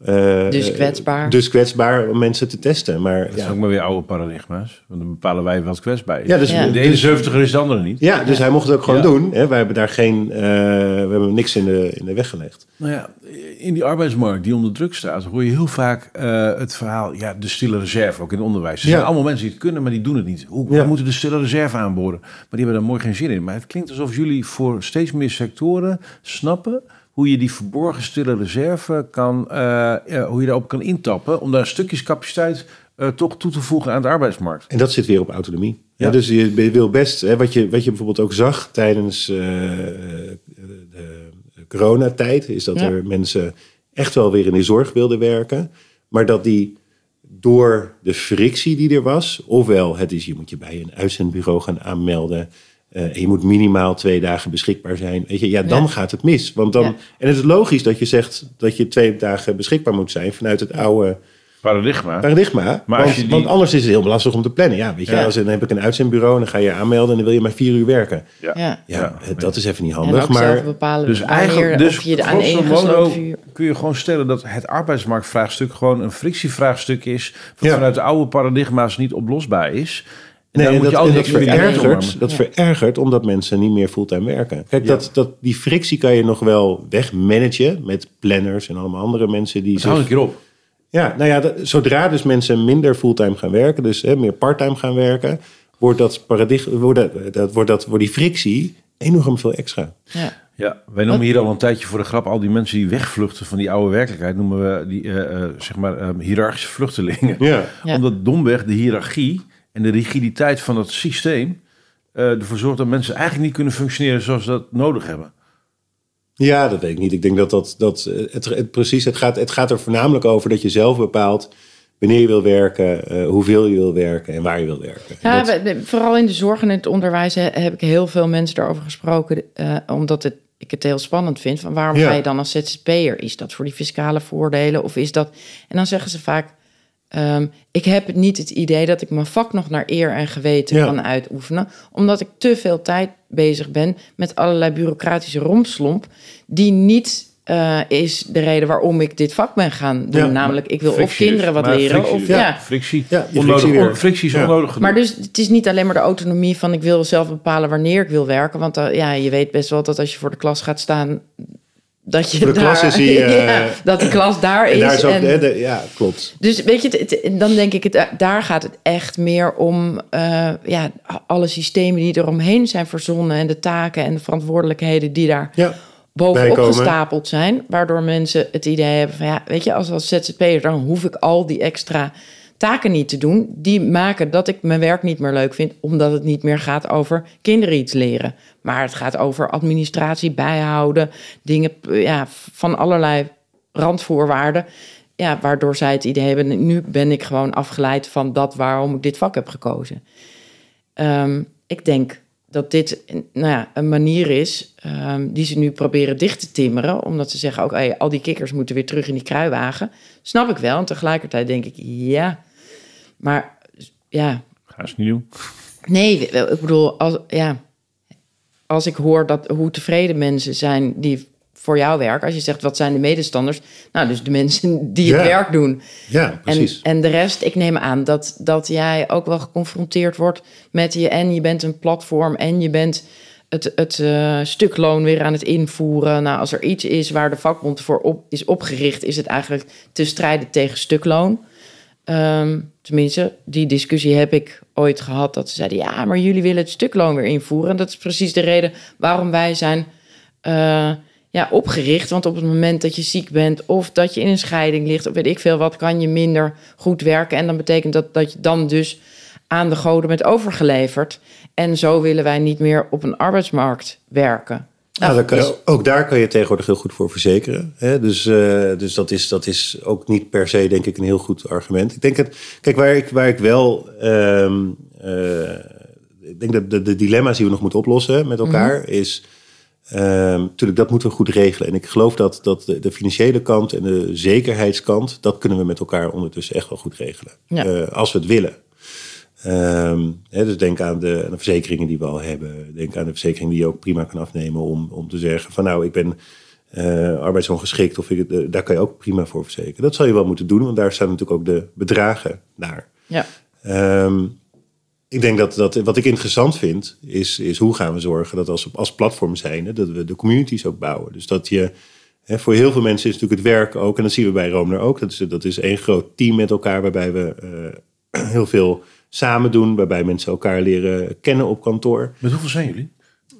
Eh, Dus eh, kwetsbaar. Dus kwetsbaar om mensen te testen. Maar Dat ja, zijn ook maar weer oude paradigma's. Want dan bepalen wij wat kwetsbaar is. Ja, dus- Ja. De ene 70er is de andere niet. ja, dus hij mocht het ook gewoon Ja. doen. Hè. Wij hebben daar geen, eh, we hebben niks in de, in de weg gelegd. Nou ja, in die arbeidsmarkt die onder druk staat, hoor je heel vaak eh, het verhaal, ja, de stille reserve, ook in het onderwijs. Er Ja. zijn allemaal mensen die het kunnen, maar die doen het niet. Hoe, Ja. We moeten de stille reserve aanboren. Maar die hebben daar mooi geen zin in. Maar het klinkt alsof jullie voor steeds meer sectoren snappen hoe je die verborgen stille reserve kan, eh, hoe je daarop kan intappen, om daar stukjes capaciteit eh, toch toe te voegen aan de arbeidsmarkt. En dat zit weer op autonomie. Ja. Ja. dus je, wil best, hè, wat, je, wat je bijvoorbeeld ook zag tijdens eh, de coronatijd, is dat Ja. er mensen echt wel weer in de zorg wilden werken, maar dat die door de frictie die er was, ofwel het is je moet je bij een uitzendbureau gaan aanmelden. Eh, en je moet minimaal twee dagen beschikbaar zijn. Weet je, ja, dan Ja. gaat het mis. Want dan, Ja. En het is logisch dat je zegt dat je twee dagen beschikbaar moet zijn vanuit het oude Paradigma. paradigma. Maar als want, je die- want anders is het heel lastig om te plannen. Ja, weet je, Ja. als dan heb ik een uitzendbureau en dan ga je aanmelden en dan wil je maar vier uur werken. Ja. Ja, Ja. dat is even niet En handig. Maar bepalen Dus eigenlijk, dus of je de aan vuur... kun je gewoon stellen dat het arbeidsmarktvraagstuk gewoon een frictievraagstuk is, wat Ja. vanuit de oude paradigma's niet oplosbaar is. En nee, dan en moet dat, je dat verergert, dat Ja. verergert omdat mensen niet meer fulltime werken. Kijk, Ja. dat, dat, die frictie kan je nog wel wegmanagen met planners en allemaal andere mensen die hou een zich... keer op. Ja, nou ja, dat- zodra dus mensen minder fulltime gaan werken, dus hè, meer parttime gaan werken, wordt dat paradigma, wordt, dat, dat, wordt, dat, wordt die frictie enorm veel extra. Ja. Ja, wij noemen hier al een tijdje voor de grap al die mensen die wegvluchten van die oude werkelijkheid, noemen we die eh, eh, zeg maar eh, hiërarchische vluchtelingen. Ja. Ja. Omdat domweg de hiërarchie en de rigiditeit van dat systeem eh, ervoor zorgt dat mensen eigenlijk niet kunnen functioneren zoals ze dat nodig hebben. Ja, dat weet ik niet. Ik denk dat dat, dat eh, het, het precies, het gaat, het gaat er voornamelijk over dat je zelf bepaalt wanneer je wil werken, eh, hoeveel je wil werken en waar je wil werken. En Ja, dat- we- vooral in de zorg en het onderwijs he- heb ik heel veel mensen daarover gesproken. eh, omdat het, ik het heel spannend vind. Van waarom Ja. ga je dan als ZZP'er? Is dat voor die fiscale voordelen? Of is dat... En dan zeggen ze vaak... ehm, ik heb niet het idee dat ik mijn vak nog naar eer en geweten Ja. kan uitoefenen. Omdat ik te veel tijd bezig ben met allerlei bureaucratische romslomp... die niet eh, is de reden waarom ik dit vak ben gaan doen. Ja. Namelijk, ik wil of kinderen wat Maar leren. frictie Of, dus. ja. Frictie. Ja, onnodig, on- frictie is Ja. onnodig. Maar dus het is niet alleen maar de autonomie van ik wil zelf bepalen wanneer ik wil werken. Want eh, ja, je weet best wel dat als je voor de klas gaat staan, dat je de daar, klas is hij, eh, ja, dat de klas daar En is. daar is ook, en- hè, de- ja, klopt. dus weet je, het- het- dan denk ik, het, daar gaat het echt meer om eh, ja, alle systemen die eromheen zijn verzonnen en de taken en de verantwoordelijkheden die daar Ja, bovenop bijkomen. gestapeld zijn. Waardoor mensen het idee hebben van ja, weet je, als, als ZZP'er dan hoef ik al die extra taken niet te doen. Die maken dat ik mijn werk niet meer leuk vind, omdat het niet meer gaat over kinderen iets leren. Maar het gaat over administratie, bijhouden, dingen ja, van allerlei randvoorwaarden. Ja, waardoor zij het idee hebben, nu ben ik gewoon afgeleid van dat waarom ik dit vak heb gekozen. Ehm, ik denk dat dit nou ja, een manier is ehm, die ze nu proberen dicht te timmeren. Omdat ze zeggen, oké, al die kikkers moeten weer terug in die kruiwagen. Snap ik wel. En tegelijkertijd denk ik, ja. Maar ja, Ga ze niet doen. nee, ik bedoel, als, ja, als ik hoor dat, hoe tevreden mensen zijn die voor jou werken. Als je zegt, wat zijn de medestanders? Nou, dus de mensen die het Ja. werk doen. ja En, precies. en de rest, ik neem aan dat, dat jij ook wel geconfronteerd wordt met je... en je bent een platform en je bent het, het eh, stukloon weer aan het invoeren. Nou, als er iets is waar de vakbond voor op, is opgericht... is het eigenlijk te strijden tegen stukloon. Ehm, tenminste, die discussie heb ik ooit gehad. Dat ze zeiden, ja, maar jullie willen het stukloon weer invoeren. En dat is precies de reden waarom wij zijn eh, ja, opgericht. Want op het moment dat je ziek bent of dat je in een scheiding ligt... of weet ik veel wat, kan je minder goed werken. En dan betekent dat dat je dan dus aan de goden bent overgeleverd. En zo willen wij niet meer op een arbeidsmarkt werken. Daar kan je- ook daar kan je tegenwoordig heel goed voor verzekeren. Hè? Dus, eh, dus dat, is, dat is ook niet per se, denk ik, een heel goed argument. Ik denk het, kijk, waar ik, waar ik wel. ehm, eh, ik denk dat de, de dilemma's die we nog moeten oplossen met elkaar is. ehm, natuurlijk, dat moeten we goed regelen. En ik geloof dat, dat de, de financiële kant en de zekerheidskant, dat kunnen we met elkaar ondertussen echt wel goed regelen. Ja. Eh, als we het willen. Ehm, hè, dus denk aan de, aan de verzekeringen die we al hebben. Denk aan de verzekering die je ook prima kan afnemen om, om te zeggen van nou, ik ben eh, arbeidsongeschikt of ik, eh, daar kan je ook prima voor verzekeren. Dat zal je wel moeten doen, want daar staan natuurlijk ook de bedragen naar. Ja, Ehm, ik denk dat, dat wat ik interessant vind, is, is hoe gaan we zorgen dat als, als platform zijn, dat we de communities ook bouwen. Dus dat je, hè, voor heel veel mensen is natuurlijk het werk ook, en dat zien we bij Roomner ook, dat is, dat is één groot team met elkaar waarbij we eh, heel veel samen doen, waarbij mensen elkaar leren kennen op kantoor. Met hoeveel zijn jullie?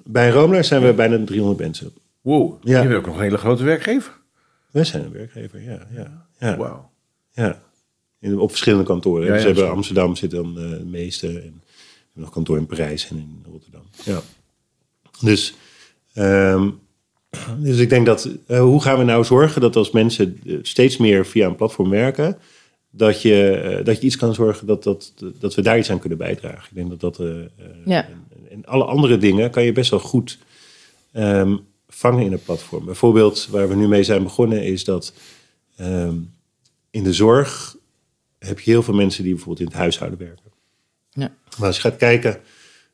Bij Roomner zijn we bijna 300 mensen. Wow, Ja. je bent ook nog een hele grote werkgever. Wij zijn een werkgever, ja. ja, ja, Wauw. ja. In, op verschillende kantoren. Ja, dus ja, we hebben zo. Amsterdam zit dan eh, de meeste. En we hebben nog kantoor in Parijs en in Rotterdam. Ja. Dus, ehm, dus ik denk dat, eh, hoe gaan we nou zorgen dat als mensen eh, steeds meer via een platform werken, dat je, eh, dat je iets kan zorgen dat, dat, dat we daar iets aan kunnen bijdragen. Ik denk dat dat, eh, eh, Ja. en, en alle andere dingen kan je best wel goed ehm, vangen in een platform. Bijvoorbeeld waar we nu mee zijn begonnen is dat ehm, in de zorg heb je heel veel mensen die bijvoorbeeld in het huishouden werken. ja, Maar als je gaat kijken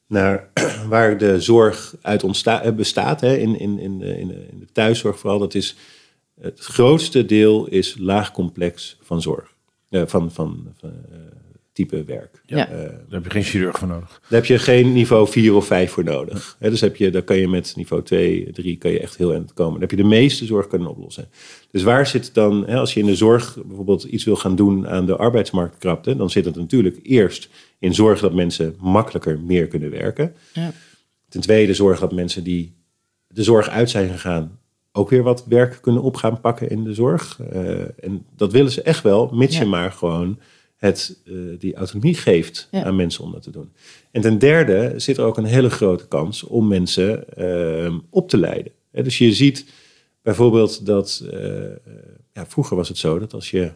naar waar de zorg uit bestaat, hè, in, in, in, de, in, de, in de thuiszorg vooral, dat is het grootste deel is laag complex van zorg. Eh, van, van, van eh, type werk. Ja. Eh, Daar heb je geen chirurg voor nodig. daar heb je geen niveau 4 of 5 voor nodig. Hè, dus heb je, daar kan je met niveau 2, 3 kan je echt heel eind komen. Dan heb je de meeste zorg kunnen oplossen. Dus waar zit dan, hè, als je in de zorg bijvoorbeeld iets wil gaan doen aan de arbeidsmarktkrapte, dan zit het natuurlijk eerst in zorgen dat mensen makkelijker meer kunnen werken. ja. Ten tweede zorg dat mensen die de zorg uit zijn gegaan ook weer wat werk kunnen op gaan pakken in de zorg. Eh, en dat willen ze echt wel, mits je maar gewoon het, eh, die autonomie geeft Ja. aan mensen om dat te doen. En ten derde zit er ook een hele grote kans om mensen eh, op te leiden. Dus je ziet bijvoorbeeld dat, ja, vroeger was het zo dat als je,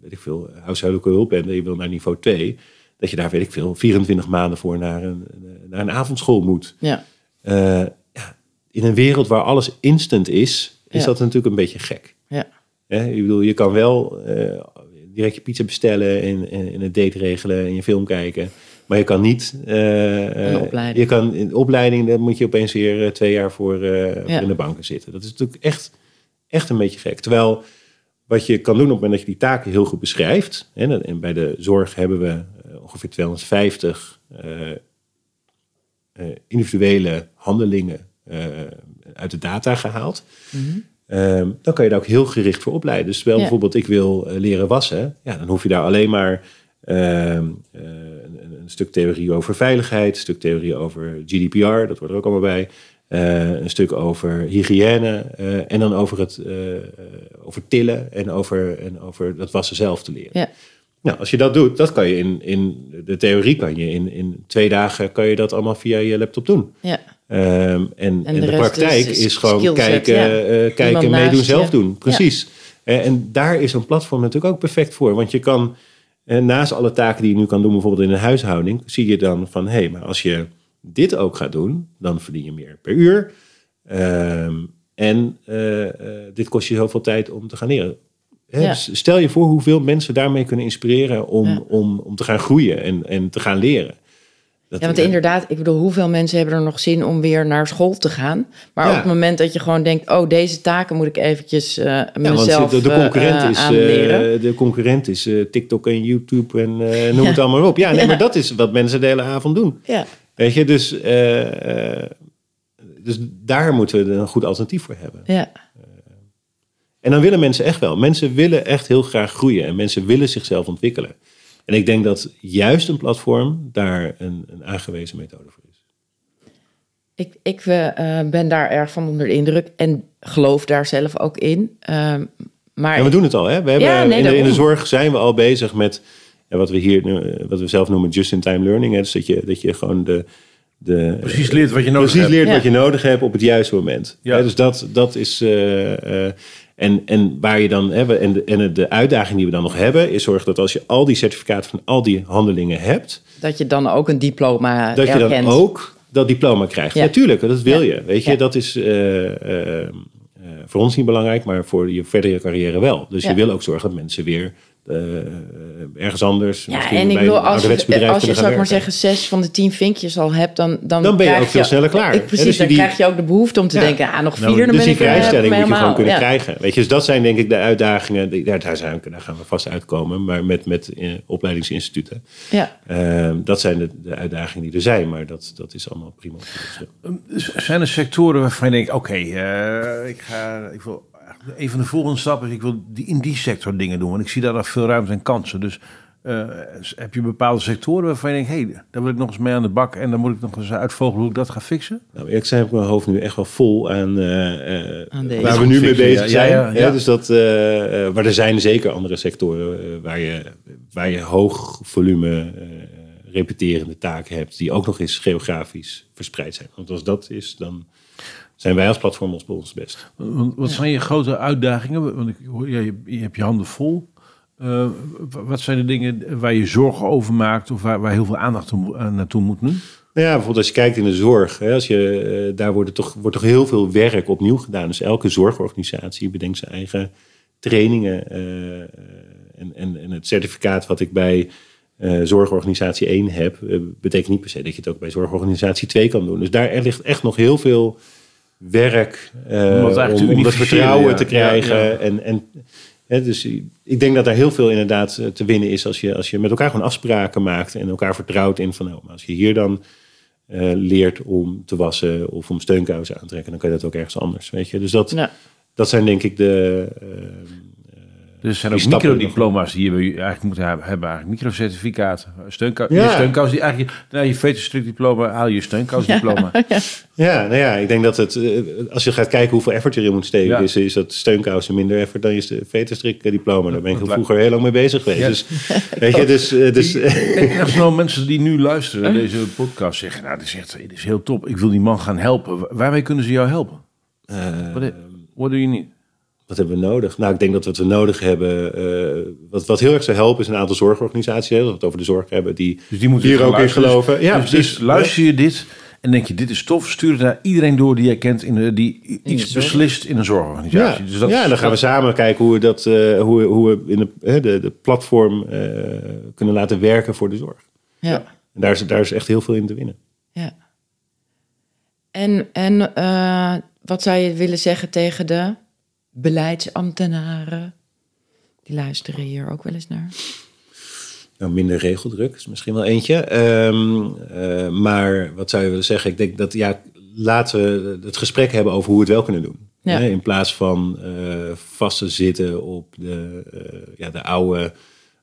weet ik veel, huishoudelijke hulp bent en je wil naar niveau 2, dat je daar, weet ik veel, 24 maanden voor naar een, naar een avondschool moet. ja. Ja, in een wereld waar alles instant is, is Ja. dat natuurlijk een beetje gek. ja. Hè? Ik bedoel, je kan wel eh, direct je pizza bestellen en, en, date regelen en je film kijken. Maar je kan niet... eh, eh, opleiding. Je kan, in opleiding, daar moet je opeens weer twee jaar voor, in de banken zitten. Dat is natuurlijk echt, echt een beetje gek. Terwijl wat je kan doen op het moment dat je die taken heel goed beschrijft. Hè, en- bij de zorg hebben we ongeveer 250 eh, eh, individuele handelingen, uit de data gehaald. Ehm, dan kan je daar ook heel gericht voor opleiden. Dus wel Ja. bijvoorbeeld ik wil eh, leren wassen. Ja, dan hoef je daar alleen maar ehm, eh, een, een- stuk theorie over veiligheid, een stuk theorie over GDPR, dat wordt er ook allemaal bij. eh, een stuk over hygiëne eh, en dan over het eh, eh, over tillen en over, en over dat wassen zelf te leren. Ja. Nou, als je dat doet, dat kan je in, in de theorie kan je in, in twee dagen kan je dat allemaal via je laptop doen. Ja. Ehm, en, en, de praktijk is- gewoon skillset, kijken, ja. eh, kijken meedoen, zelf doen. Precies. Eh, en daar is een platform natuurlijk ook perfect voor. Want je kan, eh, naast alle taken die je nu kan doen, bijvoorbeeld in een huishouding, zie je dan van, hé, hey, maar als je dit ook gaat doen, dan verdien je meer per uur. Ehm, en dit kost je zoveel tijd om te gaan leren. Hè, Ja. stel je voor hoeveel mensen daarmee kunnen inspireren om, om, om te gaan groeien en, en te gaan leren. Dat, Ja, want inderdaad, ik bedoel, hoeveel mensen hebben er nog zin om weer naar school te gaan? Maar Ja. op het moment dat je gewoon denkt, oh, deze taken moet ik eventjes Ja, mezelf want de, de eh, concurrent eh, is, eh, aanleren. de concurrent is TikTok en YouTube en noem Ja. het allemaal op. Ja, nee, Ja. maar dat is wat mensen de hele avond doen. ja. Weet je, dus, dus daar moeten we een goed alternatief voor hebben. Ja. En dan willen mensen echt wel. Mensen willen echt heel graag groeien en mensen willen zichzelf ontwikkelen. En ik denk dat juist een platform daar een, een aangewezen methode voor is. Ik, ik eh, eh, ben daar erg van onder de indruk en geloof daar zelf ook in. Ehm, maar En we doen het al, hè? We hebben, Ja, nee, in, de, in de daarom. zorg zijn we al bezig met ja, wat we hier, nu- wat we zelf noemen just-in-time learning. Hè? Dus dat je, dat je gewoon de, de, Precies leert wat je nodig precies hebt. leert Ja. wat je nodig hebt op het juiste moment. Ja. Hè, dus dat, dat is. eh, eh, en, en waar je dan hebben. En, de, en de uitdaging die we dan nog hebben, is zorgen dat als je al die certificaten van al die handelingen hebt, dat je dan ook een diploma dat je dan ook dat diploma krijgt. Ja. Natuurlijk, dat wil Ja. je. Weet je, Ja. dat is eh, eh, eh, voor ons niet belangrijk, maar voor je verdere carrière wel. Dus je wil ook zorgen dat mensen weer eh, ergens anders. Ja, en ik bedoel, als als je zou ik maar zeggen, zes van de tien vinkjes al hebt, dan, dan, Dan ben je ook veel sneller klaar. Ik, precies, dus dan die- krijg je ook de behoefte om te Ja. denken, ah, nog vier, Nou, dan dus ben die ik eh, vrijstelling moet je gewoon kunnen ja. krijgen. Weet je, dus dat zijn denk ik de uitdagingen. die- Daar, daar, zijn, daar gaan we vast uitkomen. Maar met, met eh, opleidingsinstituten. Ja. Ehm, dat zijn de, de uitdagingen die er zijn. Maar dat, dat is allemaal prima. Dus, eh, Zijn er sectoren waarvan je denkt, oké, eh, ik ga, ik wil, een van de volgende stappen is, ik wil die, in die sector dingen doen, want ik zie daar nog veel ruimte en kansen. Dus eh, heb je bepaalde sectoren waarvan je denkt, hé, hey, daar wil ik nog eens mee aan de bak en dan moet ik nog eens uitvogelen hoe ik dat ga fixen? Nou, ik zijn mijn hoofd nu echt wel vol aan, eh, eh, Aan waar we nu mee bezig ja, zijn. ja, ja, ja. dus dat, eh, eh, maar er zijn zeker andere sectoren waar, je, waar je hoog volume repeterende taken hebt, die ook nog eens geografisch verspreid zijn. Want als dat is, dan zijn wij als platform ons bij ons best. Wat zijn je grote uitdagingen? Want ik hoor, ja, je, je hebt je handen vol. Eh, wat zijn de dingen waar je zorgen over maakt of waar, waar heel veel aandacht toe- eh, naartoe moet nu? Nou ja, bijvoorbeeld als je kijkt in de zorg, hè, als je, eh, daar wordt, toch, wordt toch heel veel werk opnieuw gedaan. Dus elke zorgorganisatie bedenkt zijn eigen trainingen. en, en, en het certificaat wat ik bij eh, zorgorganisatie 1 heb, betekent niet per se dat je het ook bij zorgorganisatie 2 kan doen. Dus daar er ligt echt nog heel veel werk eh, Om om, dat vertrouwen ja. te krijgen. Ja, ja. En, en, hè, dus ik denk dat daar heel veel inderdaad eh, te winnen is als je, als je met elkaar gewoon afspraken maakt en elkaar vertrouwt in van nou, maar als je hier dan eh, leert om te wassen of om steunkousen aan te trekken, dan kan je dat ook ergens anders. Weet je? Dus dat, Ja. dat zijn denk ik de. Dus er zijn Die ook microdiploma's die je eigenlijk moeten hebben, eigenlijk microcertificaten. Steunkous, Ja. je steunkous die eigenlijk, je veterstruk diploma haal je steunkousdiploma. ja, nou ja, ik denk dat het, eh, als je gaat kijken hoeveel effort je erin moet steken, Ja. is, is dat steunkousen minder effort dan je veterstrik diploma. Daar ben ik vroeger heel lang mee bezig geweest. Ja. Dus, weet je, dus, eh, dus En als nou mensen die nu luisteren naar deze podcast zeggen, nou, dit is, echt, dit is heel top. Ik wil die man gaan helpen. Wa- Waarmee kunnen ze jou helpen? eh, Wat, what do you need? Wat hebben we nodig? Nou, ik denk dat wat we nodig hebben, eh, wat, wat heel erg zou helpen, is een aantal zorgorganisaties, als we het over de zorg hebben, die, Dus die moeten hier ook in geloven. Ja, dus, precies. dus luister je dit en denk je, dit is tof, stuur het naar iedereen door die jij kent, in de, die iets beslist in een Ja, zorgorganisatie. Dus dat, ja, en dan gaan we samen kijken hoe we, dat, eh, hoe, we- hoe we in de, hè, de, de platform eh, kunnen laten werken voor de zorg. Ja. En daar is, daar is echt heel veel in te winnen. ja. En, en eh, wat zou je willen zeggen tegen de beleidsambtenaren? Die luisteren hier ook wel eens naar. Nou, minder regeldruk is misschien wel eentje. Ehm, eh, maar wat zou je willen zeggen? Ik denk dat, ja, laten we het gesprek hebben over hoe we het wel kunnen doen. Ja. Hè, in plaats van eh, vast te zitten op de, eh, ja, de oude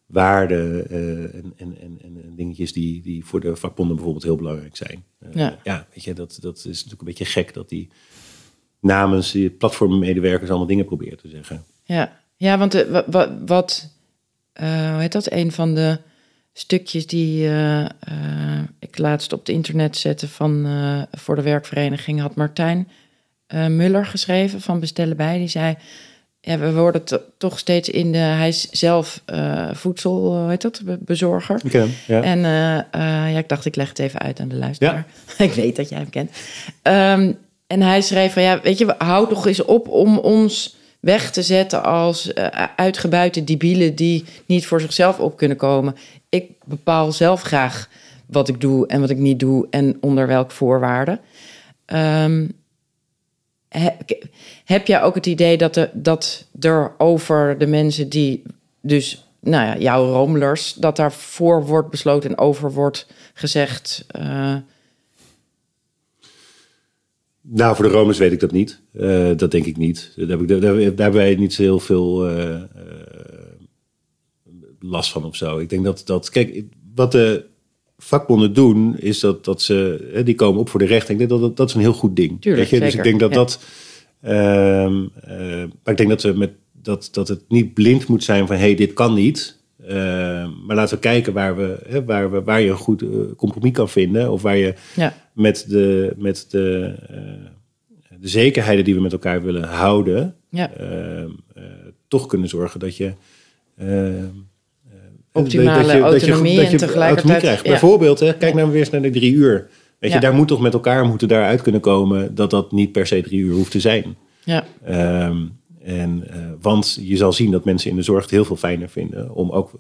waarden en, en, en, en dingetjes die, die voor de vakbonden bijvoorbeeld heel belangrijk zijn. Ja. ja, weet je, dat, dat is natuurlijk een beetje gek dat die namens die platformmedewerkers allemaal dingen proberen te zeggen. Ja, ja want eh, wa- wa- wat, eh, hoe heet dat? Een van de stukjes die eh, ik laatst op het internet zette van, voor de werkvereniging had Martijn Muller geschreven van Bestellen Bij. Die zei, ja, we worden to- toch steeds in de... Hij is zelf voedsel, hoe heet dat, be- bezorger. Ik ken hem, ja. En ja, ik dacht, ik leg het even uit aan de luisteraar. ik weet dat jij hem kent. Ehm, en hij schreef van, ja, weet je, houd toch eens op om ons weg te zetten als eh, uitgebuite debielen die niet voor zichzelf op kunnen komen. Ik bepaal zelf graag wat ik doe en wat ik niet doe en onder welke voorwaarden. Ehm, he- heb jij ook het idee dat, er dat er over de mensen die dus, nou ja, jouw romelers, dat daarvoor wordt besloten en over wordt gezegd? eh, Nou, voor de Romers weet ik dat niet. Eh, dat denk ik niet. Daar, heb ik, daar, daar hebben wij niet zo heel veel eh, eh, last van of zo. Ik denk dat, dat kijk, wat de vakbonden doen, is dat, dat ze, hè, die komen op voor de rechter. Ik denk dat dat, dat is een heel goed ding. Tuurlijk, weet je? Dus ik denk dat ja. dat, ehm, eh, maar ik denk dat, we met, dat, dat het niet blind moet zijn van, hé, hey, dit kan niet. Eh, maar laten we kijken waar, we, hè, waar, we, waar je een goed eh, compromis kan vinden. Of waar je ja, met de, met de, eh, de zekerheden die we met elkaar willen houden, ja, eh, eh, toch kunnen zorgen dat je. Optimale dat je- dat je- autonomie en tegelijkertijd- autonomie krijgt. ja. Bijvoorbeeld, hè, kijk nou weer eens naar de drie uur. Weet je, daar moet toch met elkaar moeten daaruit kunnen komen dat dat niet per se drie uur hoeft te zijn. ja, Ehm, en, eh, want je zal zien dat mensen in de zorg het heel veel fijner vinden om ook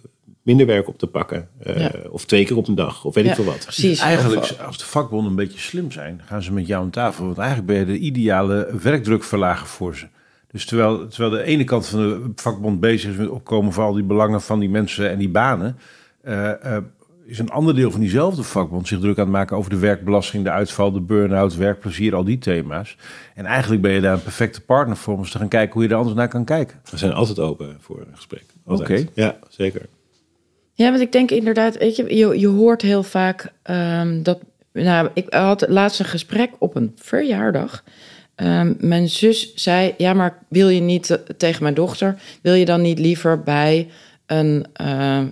minder werk op te pakken. Eh, Ja. Of twee keer op een dag, of weet ja, ik veel wat. precies. Eigenlijk, als de vakbonden een beetje slim zijn, gaan ze met jou aan tafel. Want eigenlijk ben je de ideale werkdrukverlager voor ze. Dus terwijl, terwijl de ene kant van de vakbond bezig is met opkomen voor al die belangen van die mensen en die banen, eh, eh, is een ander deel van diezelfde vakbond zich druk aan het maken over de werkbelasting, de uitval, de burn-out, werkplezier, al die thema's. En eigenlijk ben je daar een perfecte partner voor om eens te gaan kijken hoe je er anders naar kan kijken. We zijn altijd open voor een gesprek. Oké. Ja, zeker. Ja, want ik denk inderdaad, weet je, je, je hoort heel vaak ehm, dat. Nou, ik had laatst een gesprek op een verjaardag. Ehm, mijn zus zei: Ja, maar wil je niet eh, tegen mijn dochter, wil je dan niet liever bij een eh, eh,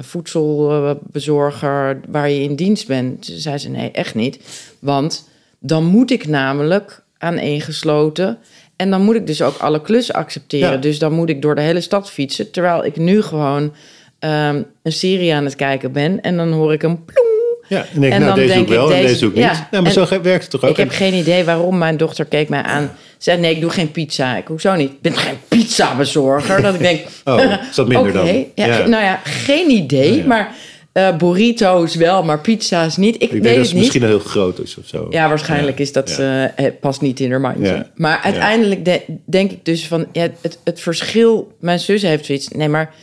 voedselbezorger waar je in dienst bent? Toen zei ze: Nee, echt niet. Want dan moet ik namelijk aaneengesloten. En dan moet ik dus ook alle klussen accepteren. Ja. Dus dan moet ik door de hele stad fietsen. Terwijl ik nu gewoon ehm, een serie aan het kijken ben. En dan hoor ik een ploem. Ja, en denk, En nou, dan deze denk wel ik, en deze- ik niet. ja. Maar zo werkt het toch ook? Ik heb En- geen idee waarom. Mijn dochter keek mij aan. Zei, nee, ik doe geen pizza. Ik, hoezo niet? Ik ben geen pizzabezorger. dat ik denk, Oh, is dat minder dan? Ja, Ja. Nou ja, geen idee. Ja. Maar eh, burrito's wel, maar pizza's niet. Ik, ik weet denk dat het niet. misschien heel groot is of zo. Ja, waarschijnlijk Ja, is dat, ja. eh, het past niet in haar mandje. Ja. Maar uiteindelijk de- denk ik dus van, ja, het, het verschil... Mijn zus heeft zoiets, nee, maar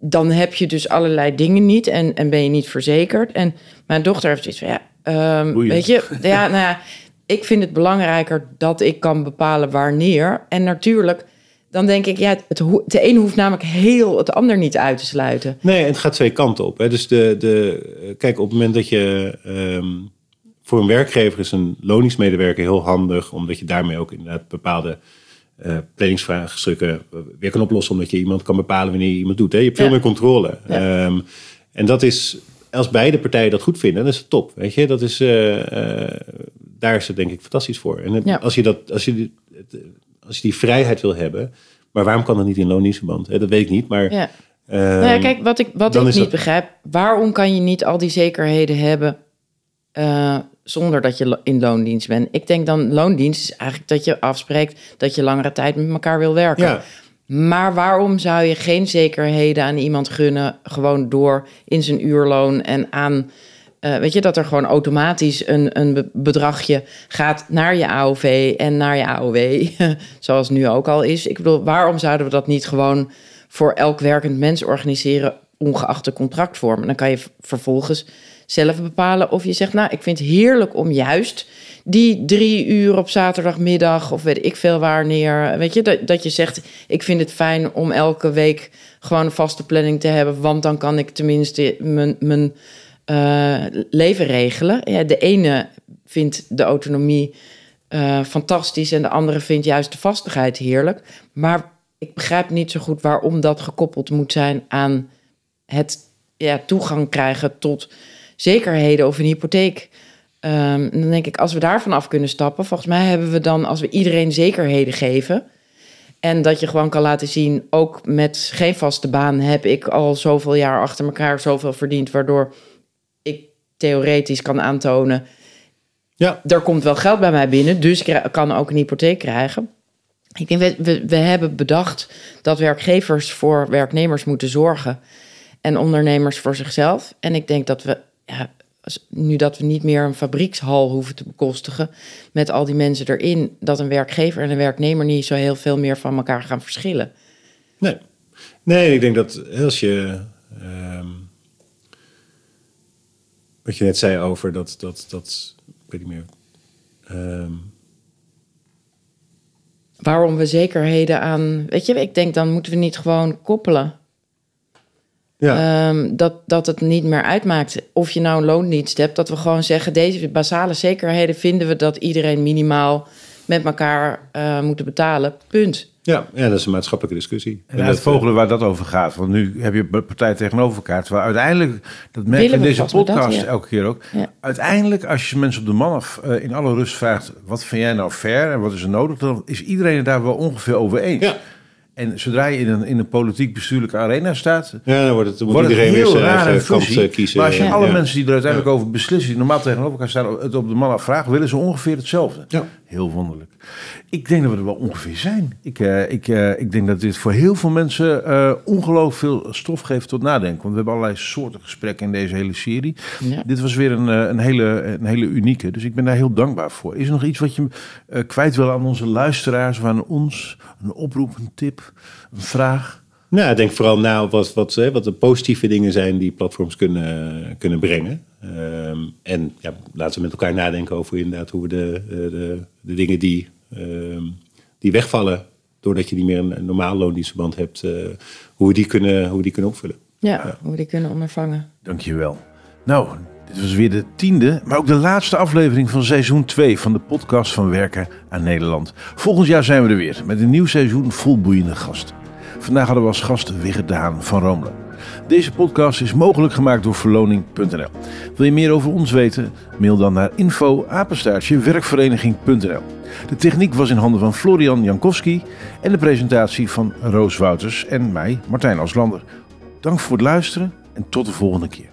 dan heb je dus allerlei dingen niet en, en ben je niet verzekerd. En mijn dochter heeft zoiets van, ja, ehm, weet je, ja, nou ja, ik vind het belangrijker dat ik kan bepalen wanneer. En natuurlijk, dan denk ik, ja, het, het, een hoeft namelijk heel het ander niet uit te sluiten. Nee, het gaat twee kanten op. Hè. Dus de, de, kijk, op het moment dat je... ehm, voor een werkgever is een loningsmedewerker heel handig... omdat je daarmee ook inderdaad bepaalde eh planningsvraagstukken weer kan oplossen... omdat je iemand kan bepalen wanneer je iemand doet. Hè. Je hebt veel Ja. meer controle. Ja. Ehm, en dat is... Als beide partijen dat goed vinden, dan is het top. Weet je, dat is, eh, eh, daar is het denk ik fantastisch voor. En het- Ja. als, je dat, als, je, die- als je die vrijheid wil hebben, maar waarom kan dat niet in loondienstverband? Dat weet ik niet, maar Ja. ehm, Nou ja, kijk, wat ik, wat ik niet dat- begrijp, waarom kan je niet al die zekerheden hebben eh, zonder dat je in loondienst bent? Ik denk dan, loondienst is eigenlijk dat je afspreekt dat je langere tijd met elkaar wil werken. ja, Maar waarom zou je geen zekerheden aan iemand gunnen, gewoon door in zijn uurloon en aan. Eh, weet je, dat er gewoon automatisch een, een be- bedragje gaat naar je AOV en naar je AOW, zoals nu ook al is. Ik bedoel, waarom zouden we dat niet gewoon voor elk werkend mens organiseren, ongeacht de contractvorm? Dan kan je vervolgens zelf bepalen of je zegt, nou, ik vind het heerlijk om juist die drie uur op zaterdagmiddag of weet ik veel waar neer. Weet je, dat, dat je zegt: Ik vind het fijn om elke week gewoon een vaste planning te hebben, want dan kan ik tenminste mijn, mijn eh, leven regelen. Ja, de ene vindt de autonomie eh, fantastisch en de andere vindt juist de vastigheid heerlijk. Maar ik begrijp niet zo goed waarom dat gekoppeld moet zijn aan het ja, toegang krijgen tot zekerheden of een hypotheek. Um, dan denk ik, als we daarvan af kunnen stappen, volgens mij hebben we dan, als we iedereen zekerheden geven. En dat je gewoon kan laten zien, ook met geen vaste baan heb ik al zoveel jaar achter elkaar zoveel verdiend, waardoor theoretisch kan aantonen, ja. er komt wel geld bij mij binnen, dus ik kan ook een hypotheek krijgen. Ik denk, we, we, we hebben bedacht dat werkgevers voor werknemers moeten zorgen en ondernemers voor zichzelf. En ik denk dat we, ja, nu dat we niet meer een fabriekshal hoeven te bekostigen met al die mensen erin, dat een werkgever en een werknemer niet zo heel veel meer van elkaar gaan verschillen. Nee, nee ik denk dat als je. Um, wat je net zei over dat. dat, dat ik weet niet meer. Um, Waarom we zekerheden aan. Weet je, ik denk dan moeten we niet gewoon koppelen. Ja. Um, dat, dat het niet meer uitmaakt of je nou een loondienst hebt. Dat we gewoon zeggen, deze basale zekerheden vinden we dat iedereen minimaal met elkaar uh, moeten betalen. Punt. Ja, ja, dat is een maatschappelijke discussie. En, het vogelen waar dat over gaat. Want nu heb je partij tegenover elkaar. Terwijl uiteindelijk, dat merk je in deze podcast elke keer ook. Uiteindelijk, als je mensen op de man af uh, in alle rust vraagt... wat vind jij nou fair en wat is er nodig... dan is iedereen het daar wel ongeveer over eens. Ja. En zodra je in een, in een politiek-bestuurlijke arena staat... Ja, dan wordt het, wordt iedereen weer zijn eigen kant eh, kiezen. Maar als je alle mensen die er uiteindelijk over beslissen... die normaal tegenover elkaar staan, het op de man afvragen... willen ze ongeveer hetzelfde. Ja. Heel wonderlijk. Ik denk dat we er wel ongeveer zijn. Ik, uh, ik, uh, ik denk dat dit voor heel veel mensen uh, ongelooflijk veel stof geeft tot nadenken. Want we hebben allerlei soorten gesprekken in deze hele serie. Ja. Dit was weer een, een, hele, een hele unieke. Dus ik ben daar heel dankbaar voor. Is er nog iets wat je kwijt wil aan onze luisteraars of aan ons? Een oproep, een tip, een vraag? Nou, ik denk vooral na wat, wat, wat de positieve dingen zijn die platforms kunnen, kunnen brengen. Um, en ja, laten we met elkaar nadenken over inderdaad hoe we de, de, de dingen die Ehm, die wegvallen doordat je niet meer een, normaal loondienstverband hebt, uh, hoe, we die kunnen, hoe we die kunnen opvullen. Ja, hoe we die kunnen ondervangen. Dankjewel. Nou, dit was weer de tiende, maar ook de laatste aflevering van seizoen 2 van de podcast van Werken aan Nederland. Volgend jaar zijn we er weer met een nieuw seizoen vol boeiende gasten. Vandaag hadden we als gast Wigert Daan van Romelen. Deze podcast is mogelijk gemaakt door verloning.nl. Wil je meer over ons weten? Mail dan naar info werkvereniging.nl. De techniek was in handen van Florian Jankowski en de presentatie van Roos Wouters en mij, Martijn Oslander. Dank voor het luisteren en tot de volgende keer.